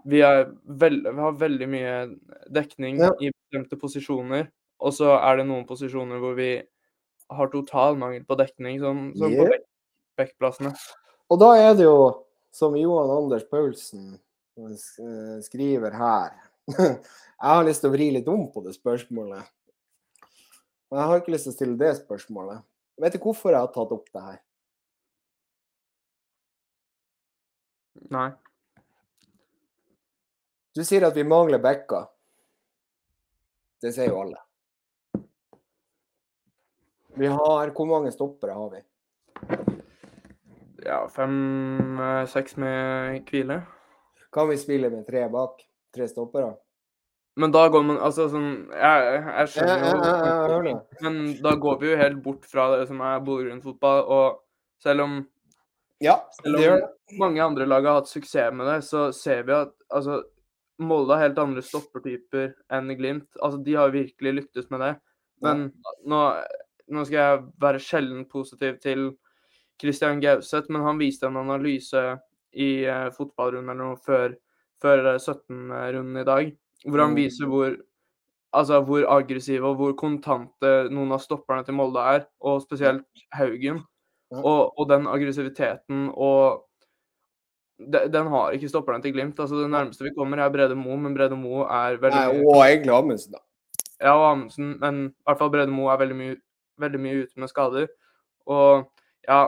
vi, veld, vi, har veldig mye dekning ja. i bestemte posisjoner. Og så er det noen posisjoner hvor vi har total mangel på dekning, som, som yeah. på backplassene. Og da er det jo, som Johan Anders Paulsen eh, skriver her Jeg har lyst til å vri litt om på det spørsmålet. Men jeg har ikke lyst til å stille det spørsmålet. Vet du hvorfor jeg har tatt opp det her? Nei. Du sier at vi mangler backer. Det sier jo alle. Vi har Hvor mange stoppere har vi? Ja, fem-seks eh, med hvile. Kan vi spille med tre bak? Tre stoppere? Men da går man Altså sånn Jeg, jeg skjønner jo Men da går vi jo helt bort fra det som er Bodø-Glimt-fotball, og selv om ja, selv om mange andre lag har hatt suksess med det, så ser vi at altså Molde har helt andre stoppertyper enn Glimt. Altså, de har virkelig lyktes med det. Men ja. nå nå skal jeg være sjelden positiv til Christian Gauseth, men han viste en analyse i uh, fotballrunden eller noe før, før 17-runden eh, i dag, hvor han mm. viser hvor, altså, hvor aggressive og hvor kontante noen av stopperne til Molde er, og spesielt Haugen. Og, og den aggressiviteten og de, den har ikke stopperne til Glimt. altså Det nærmeste vi kommer, er Brede Mo, men Brede Mo er veldig Nei, Og egentlig Amundsen, da. Ja, og Amundsen, men i hvert fall Brede Mo er veldig mye veldig mye ute med skader. Og ja,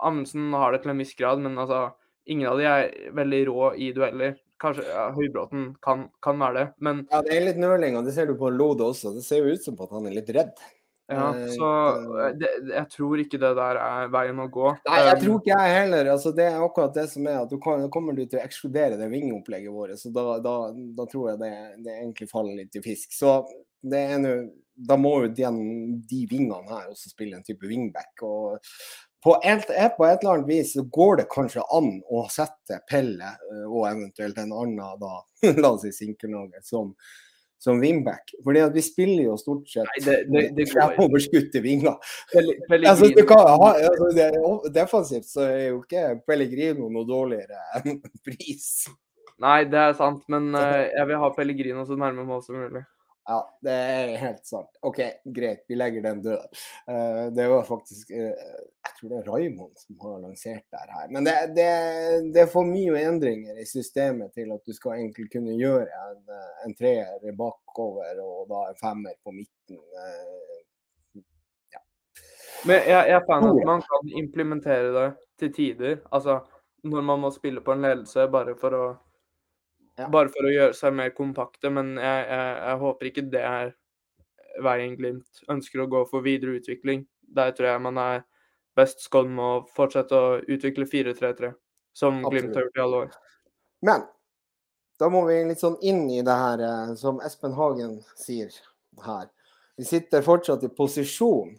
Amundsen har det til en viss grad, men altså ingen av de er veldig rå i dueller. Kanskje ja, Høybråten kan, kan, være det, men Ja, det er litt nøling, og det ser du på Lode også. Det ser jo ut som at han er litt redd. Ja, eh, så eh, det, jeg tror ikke det der er veien å gå. Nei, jeg um, tror ikke jeg heller. Altså, det er akkurat det som er at du kan, kommer du til å ekskludere det vingeopplegget vårt. Så da, da, da, tror jeg det, det egentlig faller litt i fisk. Så det er nå da må jo de, de vingene her også spille en type wingback. og på et, på et, eller annet vis så går det kanskje an å sette Pelle eh, og eventuelt en annen da, la oss si Sinkernagel, som, som wingback. Fordi at vi spiller jo stort sett Nei, det, det, det fremoverskutte vinger. Altså, altså, defensivt så er jo ikke Pellegrino noe dårligere enn pris. Nei, det er sant, men uh, jeg vil ha Pellegrino så nærme mål som mulig. Ja, det er helt sant. OK, greit, vi legger den død. Uh, det var faktisk uh, Jeg tror det er Raymond som har lansert det her. Men det, det, det, er for mye endringer i systemet til at du skal egentlig kunne gjøre en, eh, en treer bakover og da en femmer på midten. Ja. Men jeg, jeg fant at man kan implementere det til tider. Altså når man må spille på en ledelse bare for å Ja. Bare for å gjøre seg mer kompakte, men jeg, jeg, jeg håper ikke det er veien Glimt ønsker å gå for videre utvikling. Der tror jeg man er best skodd med å fortsette å utvikle 4-3-3, som Glimt har gjort i alle år. Men da må vi litt sånn inn i det her eh, som Espen Hagen sier her. Vi sitter fortsatt i posisjon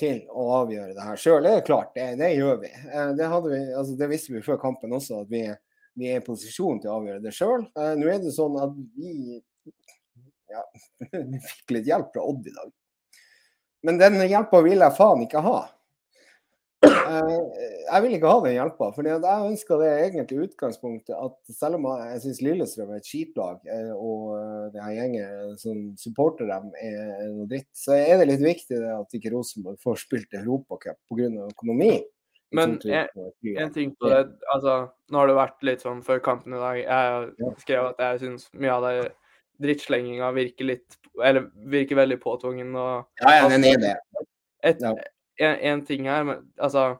til å avgjøre det her sjøl. Det er klart, det, det gjør vi. Eh, Det, vi altså, det visste vi før kampen også, at vi, vi er i posisjon til å avgjøre det sjøl. Nå er det sånn at vi ja, vi fikk litt hjelp fra Odd i dag. Men den hjelpa vil jeg faen ikke ha. Eh, Jeg vil ikke ha den hjelpa. For jeg ønska det egentlig utgangspunktet at selv om jeg syns Lillestrøm er et skitlag, eh, og eh, det her gjengen som supporter dem er noe dritt, så er det litt viktig at ikke Rosenborg får spilt Europacup pga. økonomi. Men 2020. En ting på det, altså Nå har det vært litt sånn før kampen i dag. Jeg skrev at jeg syns mye av det drittslenginga virker litt Eller virker veldig påtvungen. og Ja, ja, den er det. et, en, en ting her, men altså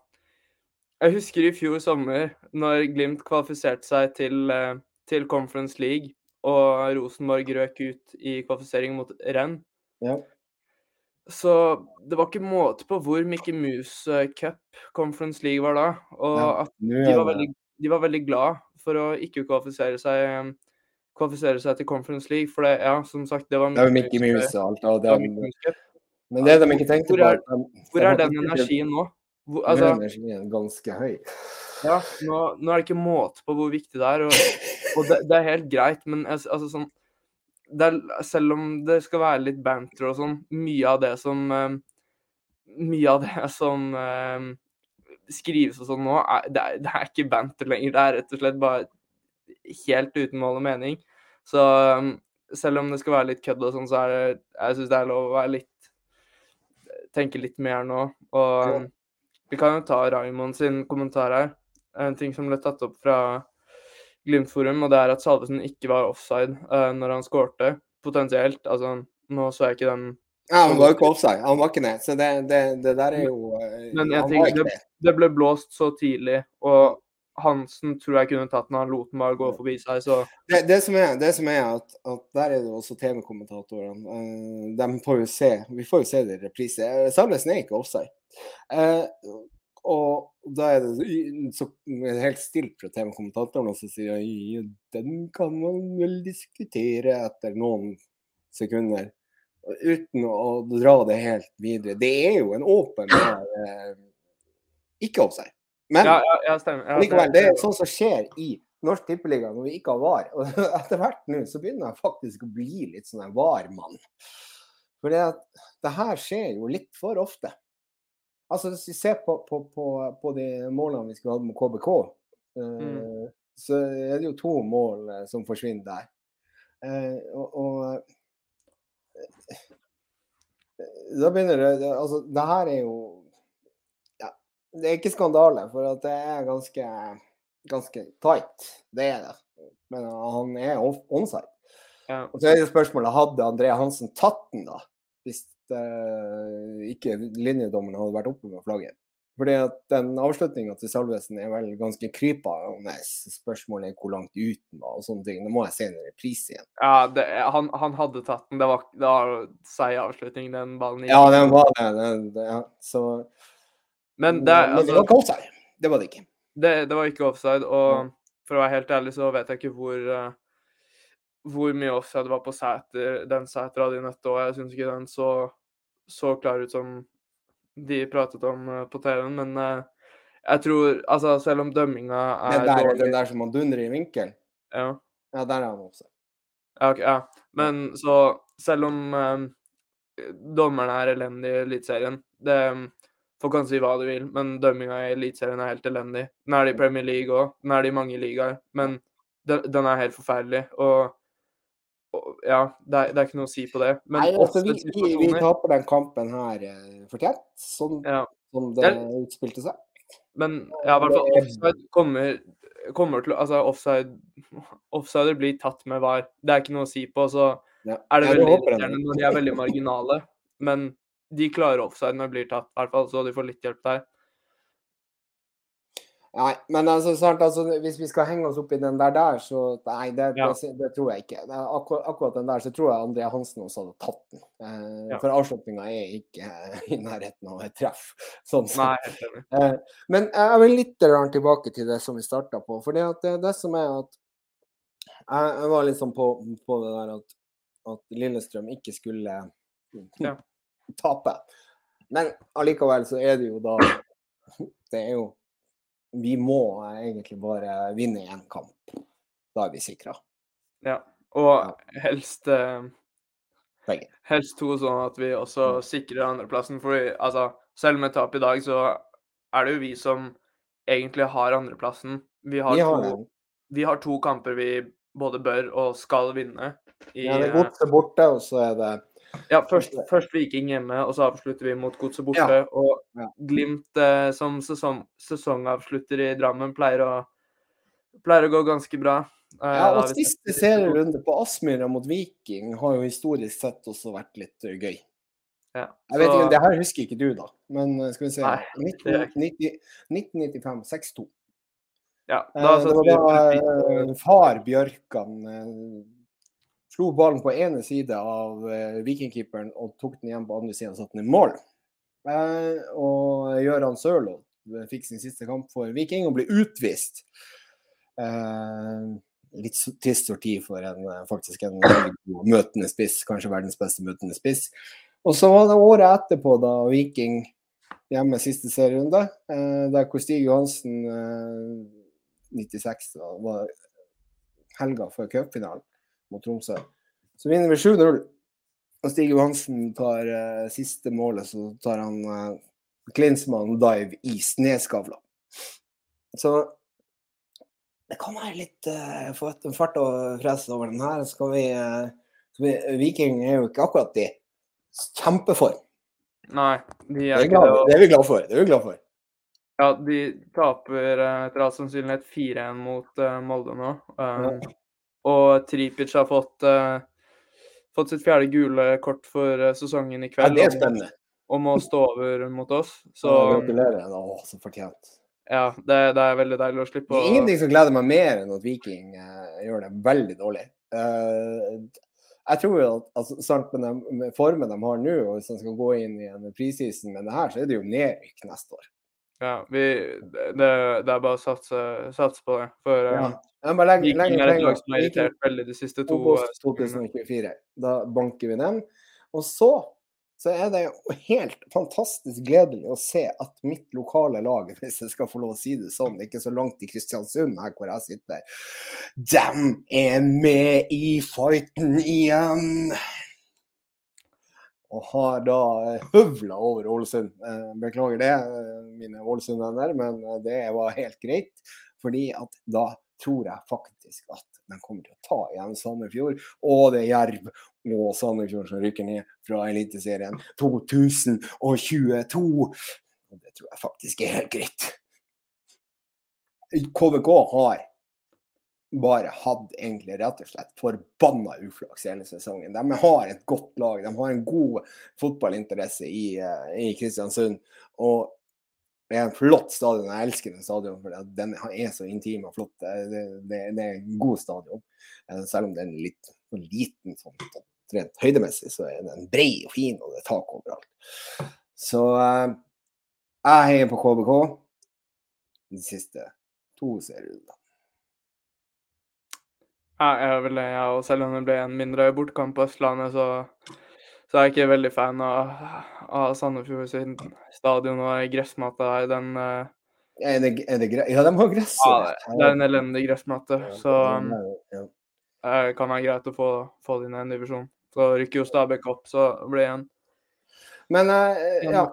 Jeg husker i fjor sommer, når Glimt kvalifiserte seg til, eh, til Conference League, og Rosenborg røk ut i kvalifisering mot Renn. Ja. Så det var ikke måte på hvor Mickey Mouse Cup Conference League var da. Og at de var, veldig, de var veldig glad for å ikke kvalifisere seg kvalifisere seg til Conference League, for det, ja, som sagt, det var Det er jo Mickey Mouse- og alt. Og det var Mickey men det de ikke tenkte Hvor på er- de- Hvor er den energien nå? Hvor, altså, er energien er ganske høy. ja, nå, nå er det ikke måte på hvor viktig det er, og, og det, det er helt greit, men altså, altså sånn er, Selv om det skal være litt banter og sånn, mye av det som eh, Mye av det som eh, skrives og sånn nå, er, det, er, det er ikke banter lenger. Det er rett og slett bare helt uten mål og mening. Så um, selv om det skal være litt kødd og sånn, så er det Jeg syns det er lov å være litt Tenke litt mer nå. Og vi kan jo ta Raymond sin kommentar her. En ting som ble tatt opp fra Glimt-forum, og det er at Salvesen ikke var offside uh, når han skårte. Potensielt. Altså, nå så jeg ikke den Ja, han var jo ikke offside. Han var ikke det. Så det, det, det der er jo eh, Men jeg tenker det- det. Ble blåst så tidlig, og Hansen tror jeg kunne tatt den. Han lot den bare gå forbi seg, så Det, det som er, det som er at, at der er det også TV-kommentatorene. eh, de får jo se Vi får jo se det i reprise. Eh, Salvesen er ikke offside. Og da er det så helt stilt fra TV-kommentatorene, og så sier ja, den kan man vel diskutere etter noen sekunder. Uten å dra det helt videre. Det er jo en åpen eh, ikke offside. Men Ja, ja, ja stemmer. Likevel, det er sånn som skjer i Norsk Tippeliga når vi ikke har VAR. Og etter hvert nå så begynner jeg faktisk å bli litt sånn en VAR-mann. For det her skjer jo litt for ofte. Altså Hvis vi ser på, på, på, på de målene vi skulle hatt med KBK, mm. så er det jo to mål eh, som forsvinner der. Eh, og, og eh, da begynner det Altså, det her er jo ja, Det er ikke skandale, for at det er ganske, ganske tight. Det er det. Men han er onside. Ja. Og så er det spørsmålet hadde André Hansen tatt den, da? Hvis eh, ikke linjedommeren hadde vært oppe med flagget. Fordi at den avslutninga til Salvesen er vel ganske krypende. Spørsmålet er hvor langt ut den var og sånne ting. Det må jeg se en reprise igjen. Ja, det, han, han hadde tatt den. Det var, det var seig avslutning, den ballen. Ja, den var det. Den, det ja. Så Men det, Men det altså, var ikke offside. Det var det ikke. det, det var ikke offside. Og for å være helt ærlig så vet jeg ikke hvor eh, hvor mye offside var på Sæter. Den Sæter hadde i nettet òg. Jeg syns ikke den så, så klar ut som de pratet om eh, på TV-en. Men eh, jeg tror Altså, selv om dømminga er er der, dårlig den der som han dundrer i vinkel, ja. ja, der er han også. Ja, ok, ja. Men så selv om um, dommerne er elendige i Eliteserien det, Folk kan si hva de vil, men dømminga i Eliteserien er helt elendig. Den er det i Premier League òg. Den er det i mange ligaer. Men den, den er helt forferdelig. Og ja, det er, det er ikke noe å si på det. Men Nei, altså, vi, vi, vi taper den kampen her eh, fortjent, sånn ja. som det Jeg- utspilte seg. Men ja, i hvert fall offside kommer, kommer til Altså, offside Offsider blir tatt med VAR. Det er ikke noe å si på. Så Ja. er det veldig irriterende når de er veldig marginale. Men de klarer offside når de blir tatt, i hvert fall, så de får litt hjelp der. Nei, men altså, sant, altså, hvis vi skal henge oss opp i den der, der så nei, det, Ja. det, det tror jeg ikke. Er akkurat, den der så tror jeg André Hansen også hadde tatt den. Eh, Ja. For avslutninga er ikke i nærheten av et treff. Sånn sett. Helt. Eh, men jeg vil litt tilbake til det som vi starta på. For det, det som er at jeg, jeg var liksom på, på det der at, at Lillestrøm ikke skulle Ja. tape. Men allikevel så er det jo da Det er jo Vi må egentlig bare vinne én kamp. Da er vi sikra. Ja. Og helst eh, Helst to, sånn at vi også sikrer andreplassen. For altså, selv med tap i dag, så er det jo vi som egentlig har andreplassen. Vi har, Vi har to, vi har to kamper vi både bør og skal vinne. I, Ja, det er eh, godset borte, og så er det ja, først, først Viking hjemme, og så avslutter vi mot Godset borte. Og Ja. Glimt eh, som sesong, sesongavslutter i Drammen pleier å, pleier å gå ganske bra. Eh, Ja, og siste serierunde på Aspmyra mot Viking har jo historisk sett også vært litt uh, gøy. Ja, Jeg vet ikke, Det her husker ikke du, da. Men uh, skal vi se. Nei, 1990 1995, 6-2. Ja, Eh, da Det var da eh, far Bjørkan eh, slo ballen på ene side av eh, vikingkeeperen og tok den igjen på andre siden og satte den i mål. Eh, og Gøran Sørloth fikk sin siste kamp for Viking og ble utvist. Eh, litt trist sorti for en, faktisk en møtende spiss, kanskje verdens beste møtende spiss. Og så var det året etterpå, da Viking hjemme siste serierunde, der hvor Stig Johansen eh, 96 da, var helga før cupfinalen mot Tromsø. Så vinner vi 7-0. Og Stig Johansen tar uh, siste målet, så tar han uh, Klinsmann dive i sneskavla. Så det kan være litt uh, fart og fres over den her. Så vi, uh, vi Viking er jo ikke akkurat i kjempeform. Nei, de Det er er, glad, det. det er vi glad for. Det er vi glad for. Ja, de taper etter all sannsynlighet 4-1 mot Molde nå. Um, Og Tripic har fått, uh, fått sitt fjerde gule kort for eh, sesongen i kveld. Ja, det er spennende. Og må stå over mot oss. Så gratulerer. Å, så fortjent. ja, det, det er veldig deilig å slippe å ingenting som gleder meg mer enn at Viking uh, gjør det veldig dårlig. Uh, jeg tror jo at altså, sant, med, den, med formen de har nå, og hvis de skal gå inn i en preseason med det her, så er det jo nedrykk neste år. Ja, vi, det, det er bare å satse, satse på det. For ja. Ja. bare legge Viking er et lag som har irritert veldig de siste to eh, 2024. Da banker vi den. Og så, så er det jo helt fantastisk gledelig å se at mitt lokale lag, hvis jeg skal få lov å si det sånn, ikke så langt i Kristiansund her hvor jeg sitter, de er med i fighten igjen! Og har da eh, høvla over Ålesund. Eh, Beklager det, eh, mine Ålesund-venner, men det var helt greit. Fordi at da tror jeg faktisk at de kommer til å ta igjen Sandefjord. Og det er Jerv og Sandefjord som rykker ned fra Eliteserien 2022. Og det tror jeg faktisk er helt greit. KVK har bare hatt egentlig rett og slett forbanna uflaks hele sesongen. De har et godt lag, de har en god fotballinteresse i, eh, i Kristiansund. Og det er en flott stadion. Jeg elsker den stadion, for den er så intim og flott. Det, det, det er en god stadion. Eh, Selv om den er litt liten sånn rent høydemessig, så er den brei og fin, og det er tak overalt. Så eh, jeg heier på KBK de siste to seriene. Ja, jeg er vel det, jeg òg. Selv om det ble en mindre bortkamp på Østlandet, så, så er jeg ikke veldig fan av, av Sandefjord sin stadion og gressmatta i den. eh, Er det, er det? Ja, de har gress. Ja, det er en elendig gressmatte, så um, ja. det kan være greit å få, få det inn i en divisjon. Så rykker jo Stabæk opp, så blir det igjen. Men uh, ja,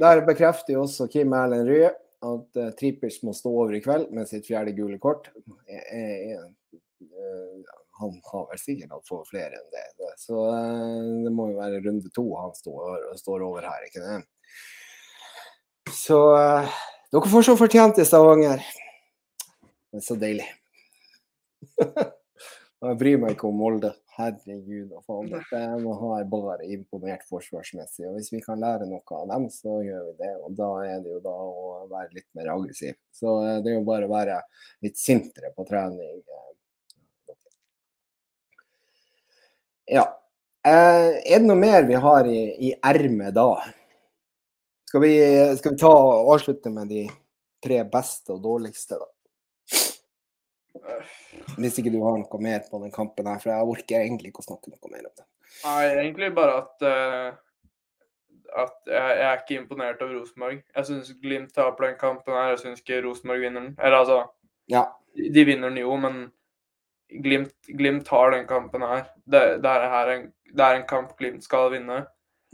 der bekrefter jo også Kim Erlend Rye at uh, Trippers må stå over i kveld med sitt fjerde gule kort. Jeg, jeg, eh, han har vel sikkert hatt få flere enn det. Så eh, det må jo være runde to han står, står over her, ikke det? Så eh, dere får så fortjent i Stavanger. Det er så deilig. Jeg bryr meg ikke om Molde. Herregud og faen. De har bare imponert forsvarsmessig. Og hvis vi kan lære noe av dem, så gjør vi det. Og da er det jo da å være litt mer aggressiv. Så eh, det er jo bare å være litt sintere på trening. Ja. Eh, er det noe mer vi har i, i ermet da? Skal vi, skal vi ta og avslutte med de tre beste og dårligste, da? Hvis ikke du har noe mer på den kampen her, for jeg orker egentlig ikke å snakke noe mer om det. Nei, egentlig bare at uh, at jeg, jeg, er ikke imponert over Rosenborg. Jeg syns Glimt taper den kampen her, jeg syns ikke Rosenborg vinner den. Eller altså ja. De vinner den jo, men Glimt, Glimt tar den kampen her. Det, det, er, en, det er en kamp Glimt skal vinne.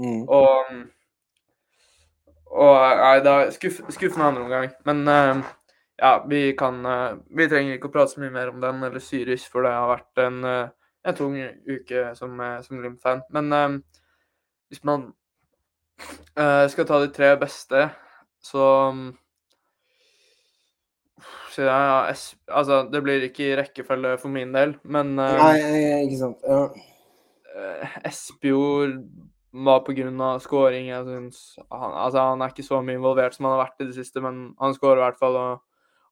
Mm. Og og nei, det er skuff, skuffende andre omgang. Men uh, ja, vi kan uh, Vi trenger ikke å prate så mye mer om den eller Syris, for det har vært en, uh, en tung uke som, som Glimt-fan. Men hvis man skal ta de tre beste, så så ja, altså, det blir ikke i rekkefølge for min del, men Nei, ikke sant. Ja. Espejord var pga. skåring. Jeg synes han, altså, han er ikke så mye involvert som han har vært i det siste, men han skårer i hvert fall. Og,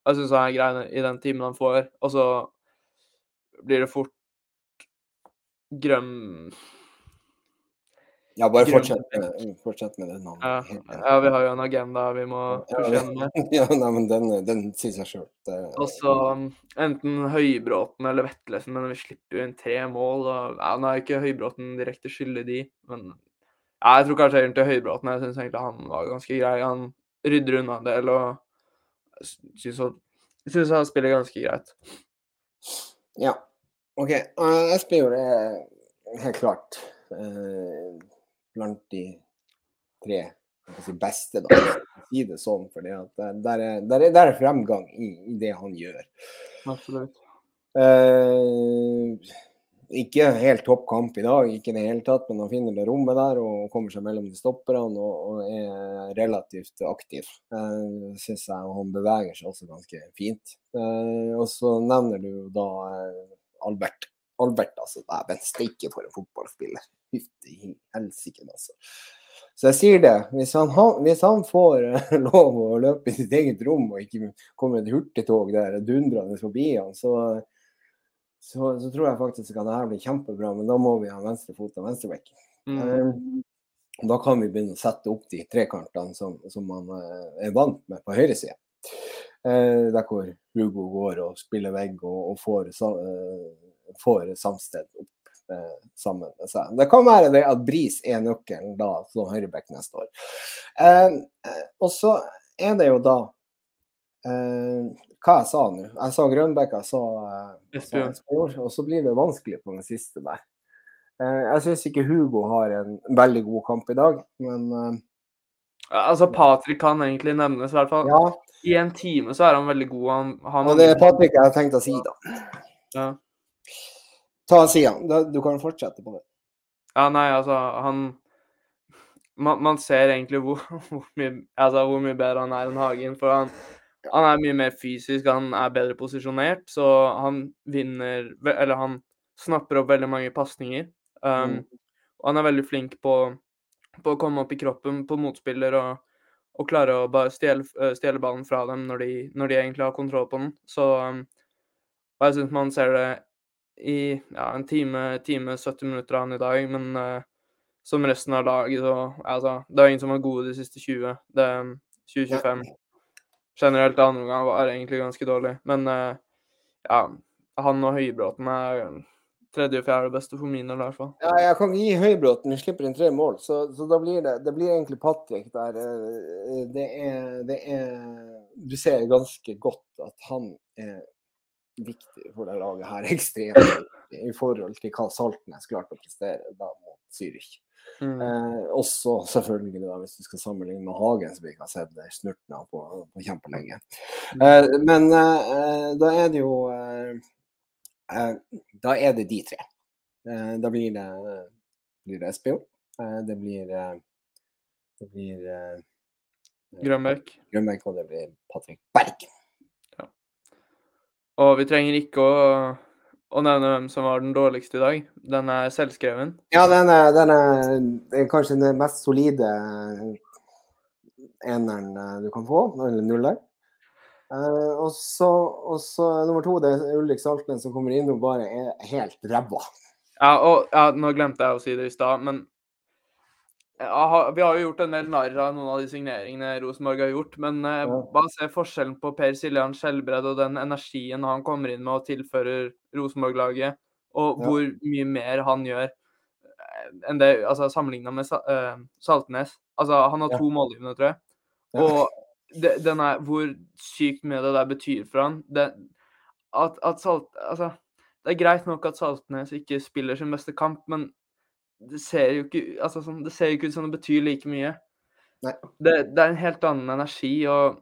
jeg syns han er grei i den timen han får. Og så blir det fort Grøm ja, bare fortsett med, fortsett med det navnet. Ja, ja, vi har jo en agenda vi må godkjenne. Ja, nei, men den, den sier seg sjøl. Og så um, enten Høybråten eller Vetlesen, men vi slipper jo inn tre mål. Og, ja, nå er ikke Høybråten direkte skyldig de, men ja, jeg tror kanskje egentlig Høybråten. Jeg syns egentlig han var ganske grei. Han rydder unna en del og syns han spiller ganske greit. Ja. OK. Uh, jo det helt klart uh, blant de tre si, beste, da. Si det sånn, for der, der, er, der, er, fremgang i, i, det han gjør. Absolutt. Eh, ikke helt topp kamp i dag, ikke i det hele tatt, men han finner det rommet der og kommer seg mellom de stopperne og, og er relativt aktiv. Eh, Syns jeg og han beveger seg også ganske fint. Eh, og så nevner du da uh, Albert. Albert, altså. Dæven steike for en fotballspiller. Fytti helsike, altså. Så jeg sier det. Hvis han, hvis han får uh, lov å løpe i sitt eget rom og ikke kommer et hurtigtog der dundrende forbi han, så, så, så, tror jeg faktisk at det her blir kjempebra. Men da må vi ha venstre fot og venstrebekk. Mm. Um, da kan vi begynne å sette opp de trekantene som, som man uh, er vant med på høyresida. Uh, der hvor Hugo går og spiller vegg og, og får, får samsted opp eh, sammen med seg. Det kan være det at Bris er nøkkelen da som høyreback neste år. Eh, og så er det jo da eh, hva jeg sa nå. Jeg sa Grønbekk, jeg sa Espejord. Og så blir det vanskelig på den siste der. Eh, jeg syns ikke Hugo har en veldig god kamp i dag, men eh, Altså, Patrick kan egentlig nevnes, i hvert fall. Ja. I en time så er han veldig god. Han, han og det er Patrick jeg har tenkt å si, da. Ja. Ta sida. Du kan fortsette på det. Ja, nei, altså, han Man, man ser egentlig hvor, hvor, mye, altså, hvor, mye, bedre han er enn Hagen. For han, han er mye mer fysisk, han er bedre posisjonert, så han vinner Eller han snapper opp veldig mange pasninger. Um, mm. Og han er veldig flink på, på, å komme opp i kroppen på motspiller og, og klare å bare stjele, stjele, ballen fra dem når de, når de, egentlig har kontroll på den. Så um, og jeg syns man ser det i ja, en time, time 70 minutter av han i dag, men uh, som resten av laget, så altså, Det er ingen som var gode de siste 20. Det 2025 generelt andre omgang var egentlig ganske dårlig. Men uh, ja, han og Høybråten er tredje og fjerde beste for min del, i hvert fall. Ja, jeg kan gi Høybråten Vi slipper inn tre mål, så, så, da blir det, det blir egentlig Patrick der. Eh, det er, det er Du ser ganske godt at han er viktig for det laget her. Ekstremt i forhold til hva Saltnes klarte å prestere da mot Zürich. Mm. Eh, også selvfølgelig da, hvis du skal sammenligne med Hagen, som vi ikke har sett snurten av på, på kjempelenge. Mm. Eh, men eh, da er det jo eh, eh, Da er det de tre. Eh, da blir det, blir det SPO. det blir det blir Grønbæk. Grønbæk, og det blir Patrick Berg. Og vi trenger ikke å å nevne hvem som var den dårligste i dag. Den er selvskreven. Ja, den er, den er, er kanskje den mest solide eneren eh, du kan få, eller nuller. Uh, og, så, og så nummer to, det er Ulrik Saltnes som kommer inn og bare er helt ræva. Ja, og ja, nå glemte jeg å si det i stad, men ja, vi har jo gjort en del narr av noen av de signeringene Rosenborg har gjort, men bare se forskjellen på Per Siljan Skjelbred og den energien han kommer inn med og tilfører Rosenborg-laget, og ja. hvor mye mer han gjør eh, enn det altså sammenligna med uh, Saltnes. Altså, han har to ja. målgivende, tror jeg. Og det, den er, hvor sykt mye det der betyr for han. Det, at, at Salt... Altså, det er greit nok at Saltnes ikke spiller sin beste kamp, men det ser jo ikke, altså, sånn, det ser ikke ut som det betyr like mye. Det, det, er en helt annen energi, og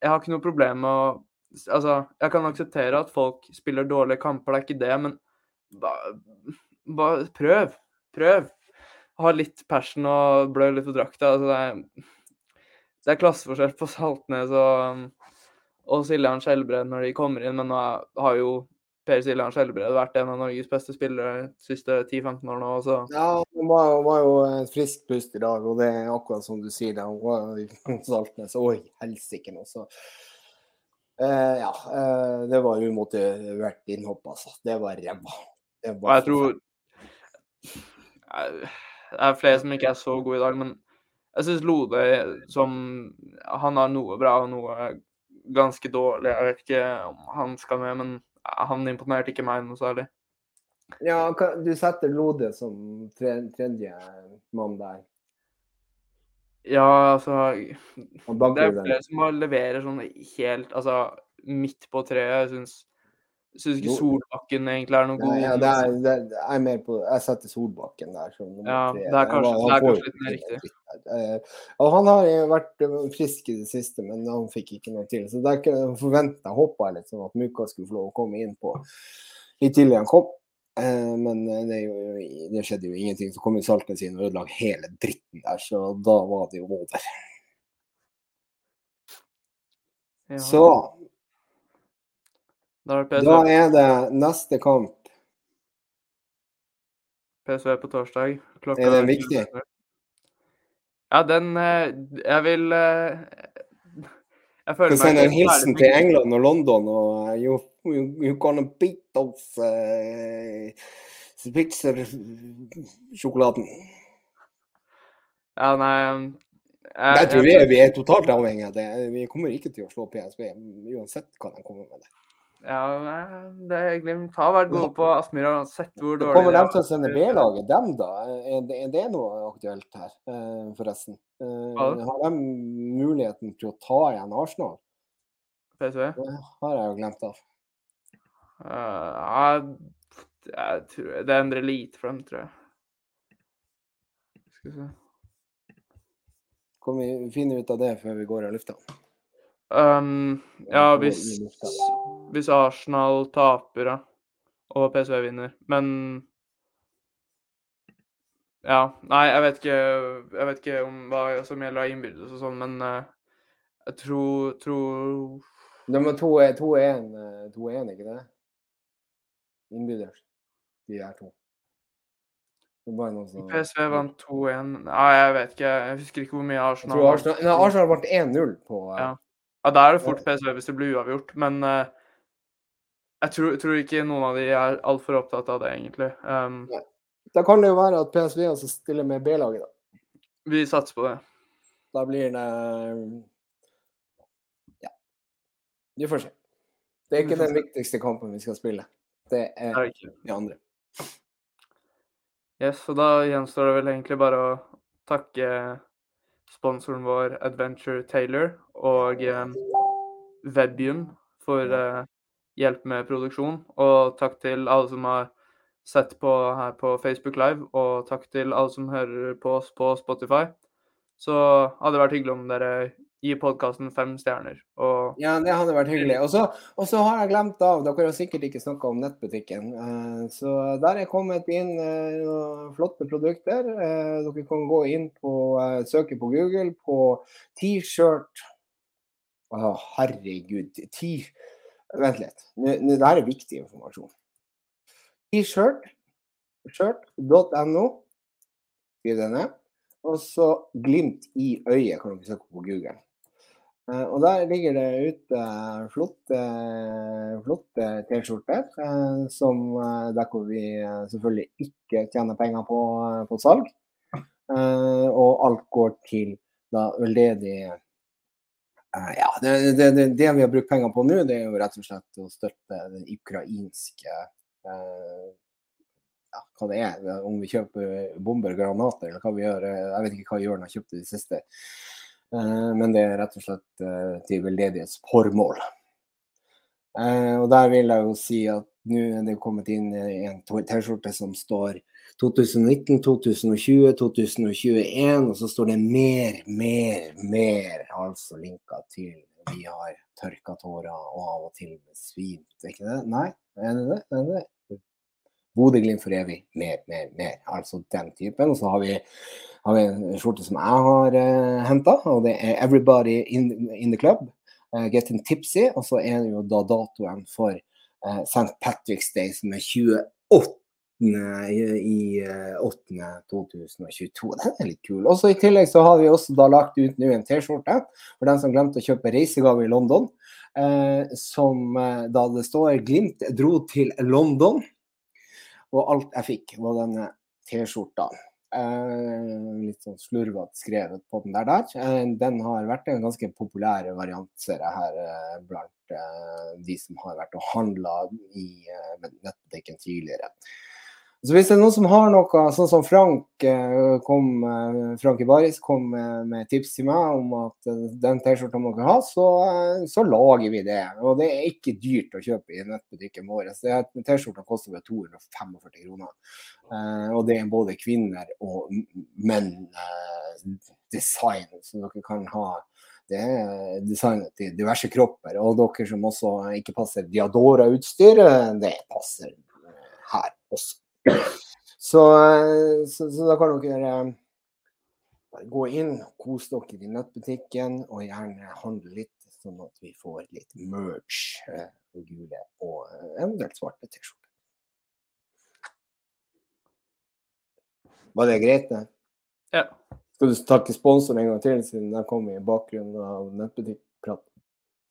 jeg har ikke noe problem med å Altså, jeg kan akseptere at folk spiller dårlige kamper, det er ikke det, men bare, bare prøv. Prøv. Ha litt passion og blø litt på drakta. Altså, det, er, det er klasseforskjell på Saltnes og, og Siljan Skjelbred når de kommer inn, men nå har jo Per Siljan Skjelbred vært en av Norges beste spillere de siste 10-15 årene. Også. Ja, han var, var, jo et friskt pust i dag, og det er akkurat som du sier. Han var i Saltnes. Oi, helsike nå, så eh, Ja. Eh, det var umotivert innhopp, altså. Det var ræva. Og jeg tror Det er flere som ikke er så gode i dag, men jeg syns Lode som Han har noe bra og noe ganske dårlig. Jeg vet ikke om han skal med, men han imponerte ikke meg noe særlig. Ja, du setter Lode som tredje mann der. Ja, altså Det er flere som leverer sånn helt Altså midt på treet. Jeg syns Syns ikke Solbakken egentlig er noe god. Ja, det er, det er, mer på Jeg setter Solbakken der. ja, det er kanskje, det er kanskje litt mer riktig. Uh, han har vært frisk i det siste, men han fikk ikke noe til. Så der forventa håpa jeg litt sånn at Muka skulle få lov å komme inn på litt tidligere han kom. Eh, men det, jo, det, skjedde jo ingenting. Så kom jo Saltnes inn og ødela hele dritten der, så da var det jo over. Ja. Så da er, da er det neste kamp. PSV på torsdag. Klokka er den viktig? Ja, den eh, Jeg vil eh, Jeg føler meg sende en hilsen til England og London og uh, you, you, you gonna beat those uh, Spitzer-sjokoladen. Ja, nei jeg, jeg tror vi vi er totalt avhengig av det. Vi kommer ikke til å slå PSV uansett hva de kommer med. det. Ja, det er Glimt har vært gode på Aspmyra uansett hvor dårlig Kommer de til å sende B-laget, dem da? Er det, noe aktuelt her, eh, forresten? Eh, har de muligheten til å ta igjen Arsenal? PSV? Det har jeg jo glemt av. Uh, jeg tror det endrer lite for dem, tror jeg. Skal vi se. Kan vi finne ut av det før vi går av lufta? Um, ja, hvis, hvis Arsenal taper, ja, og PSV vinner. Men Ja. Nei, jeg vet ikke, jeg vet ikke om hva som gjelder av innbyrdes og sånn, men uh, jeg tror, tror Nummer to er 2-1, eh, ikke det? Innbyrdes, de er to. Som... PSV vant 2-1 Nei, jeg vet ikke. Jeg husker ikke hvor mye Arsenal Arsenal, nei, Arsenal ble 1-0 på ja. Ja, Da er det fort PSV hvis det blir uavgjort, men uh, jeg tror, tror, ikke noen av de er altfor opptatt av det, egentlig. Um, da kan det jo være at PSV også stiller med B-laget, da. Vi satser på det. Da blir det Ja. Vi får se. Det er ikke den viktigste kampen vi skal spille. Det er de andre. Yes, og da gjenstår det vel egentlig bare å takke sponsoren vår Adventure Taylor og eh, Webium for eh, hjelp med produksjon. Og takk til alle som har sett på her på Facebook Live, og takk til alle som hører på oss på Spotify. Så hadde det vært hyggelig om dere gi podkasten fem stjerner. Og... Ja, det hadde vært hyggelig. Og så, har jeg glemt av, dere har sikkert ikke snakka om nettbutikken. Uh, så der er kommet inn uh, flotte produkter. Uh, dere kan gå inn på søke på Google på T-shirt Å, herregud. T Vent litt. Det her er viktig informasjon. T-shirt. Shirt.no. Skriv det ned. Og så glimt i øyet kan dere søke på Google. Uh, og der ligger det ute flotte, flotte T-skjorter, uh, som uh, der hvor vi selvfølgelig ikke tjener penger på, på salg. og alt går til da veldedig Ja, det, det, det, det, vi har brukt penger på nå, det er jo rett og slett å støtte den ukrainske ja, hva det er, om vi kjøper bomber, granater eller hva vi gjør. Jeg vet ikke hva Jørn har kjøpt i det siste. Eh, men det er rett og slett eh, til veldedighetsformål. Eh, og der vil jeg jo si at nå er det kommet inn en T-skjorte som står 2019, 2020, 2021, og så står det mer, mer, mer. Altså linka til vi har tørka tårer og av og til svimt. Er ikke det? Nei, er det det? Er det? Bodø-Glimt for evig. Mer, mer, mer. Altså den typen. Og så har vi har vi en skjorte som jeg har eh, henta, og det er 'Everybody in, in the Club'. Uh, Getting Tipsy. Og så er det jo da datoen for uh, St. Patrick's Day, som er 28. i uh, 8. 2022. Den er litt kul. Også I tillegg så har vi også da lagt ut nå en T-skjorte for den som glemte å kjøpe reisegave i London. Uh, som uh, da det står 'Glimt dro til London'. Og alt jeg fikk, var denne T-skjorta. Uh, litt sånn slurvete skrevet på den der. der. Uh, den har vært en ganske populær variant, ser jeg her, uh, blant de som har vært og handla i nettbutikken tidligere. Så hvis det er noen som har noe, sånn som Frank eh, kom, eh, Frank Ibaris kom med tips til meg om at eh, den T-skjorta må dere ha, så, så, lager vi det. Og det er ikke dyrt å kjøpe i nettbutikken vår. T-skjorta koster bare 245 kroner. Og det er både kvinner og menn design, som dere kan ha det er designet til diverse kropper. Og dere som også ikke passer Diadora-utstyr, det passer her også. Så, så, så, da kan dere eh, bare gå inn kose dere i nettbutikken, og gjerne handle litt, sånn at vi får litt merge. Eh, gule og eh, eventuelt svarte T-skjorter. Var det greit, det? Ja. Skal du takke sponsoren en gang til, siden jeg kom i bakgrunnen av nettbutikkprat?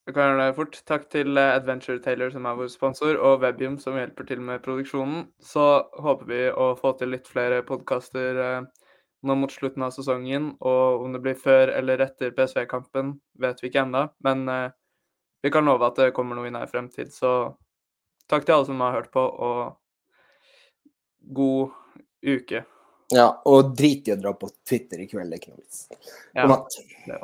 Jeg kan gjøre det fort. Takk til eh, Adventure Taylor, som er vår sponsor, og Webium, som hjelper til med produksjonen. Så håper vi å få til litt flere podkaster eh, nå mot slutten av sesongen. Og om det blir før eller etter PSV-kampen, vet vi ikke ennå. Men eh, vi kan love at det kommer noe i nær fremtid. Så takk til alle som har hørt på, og god uke. Ja, og drit i å dra på Twitter i kveld, det er ikke noe vits. God natt. Ja.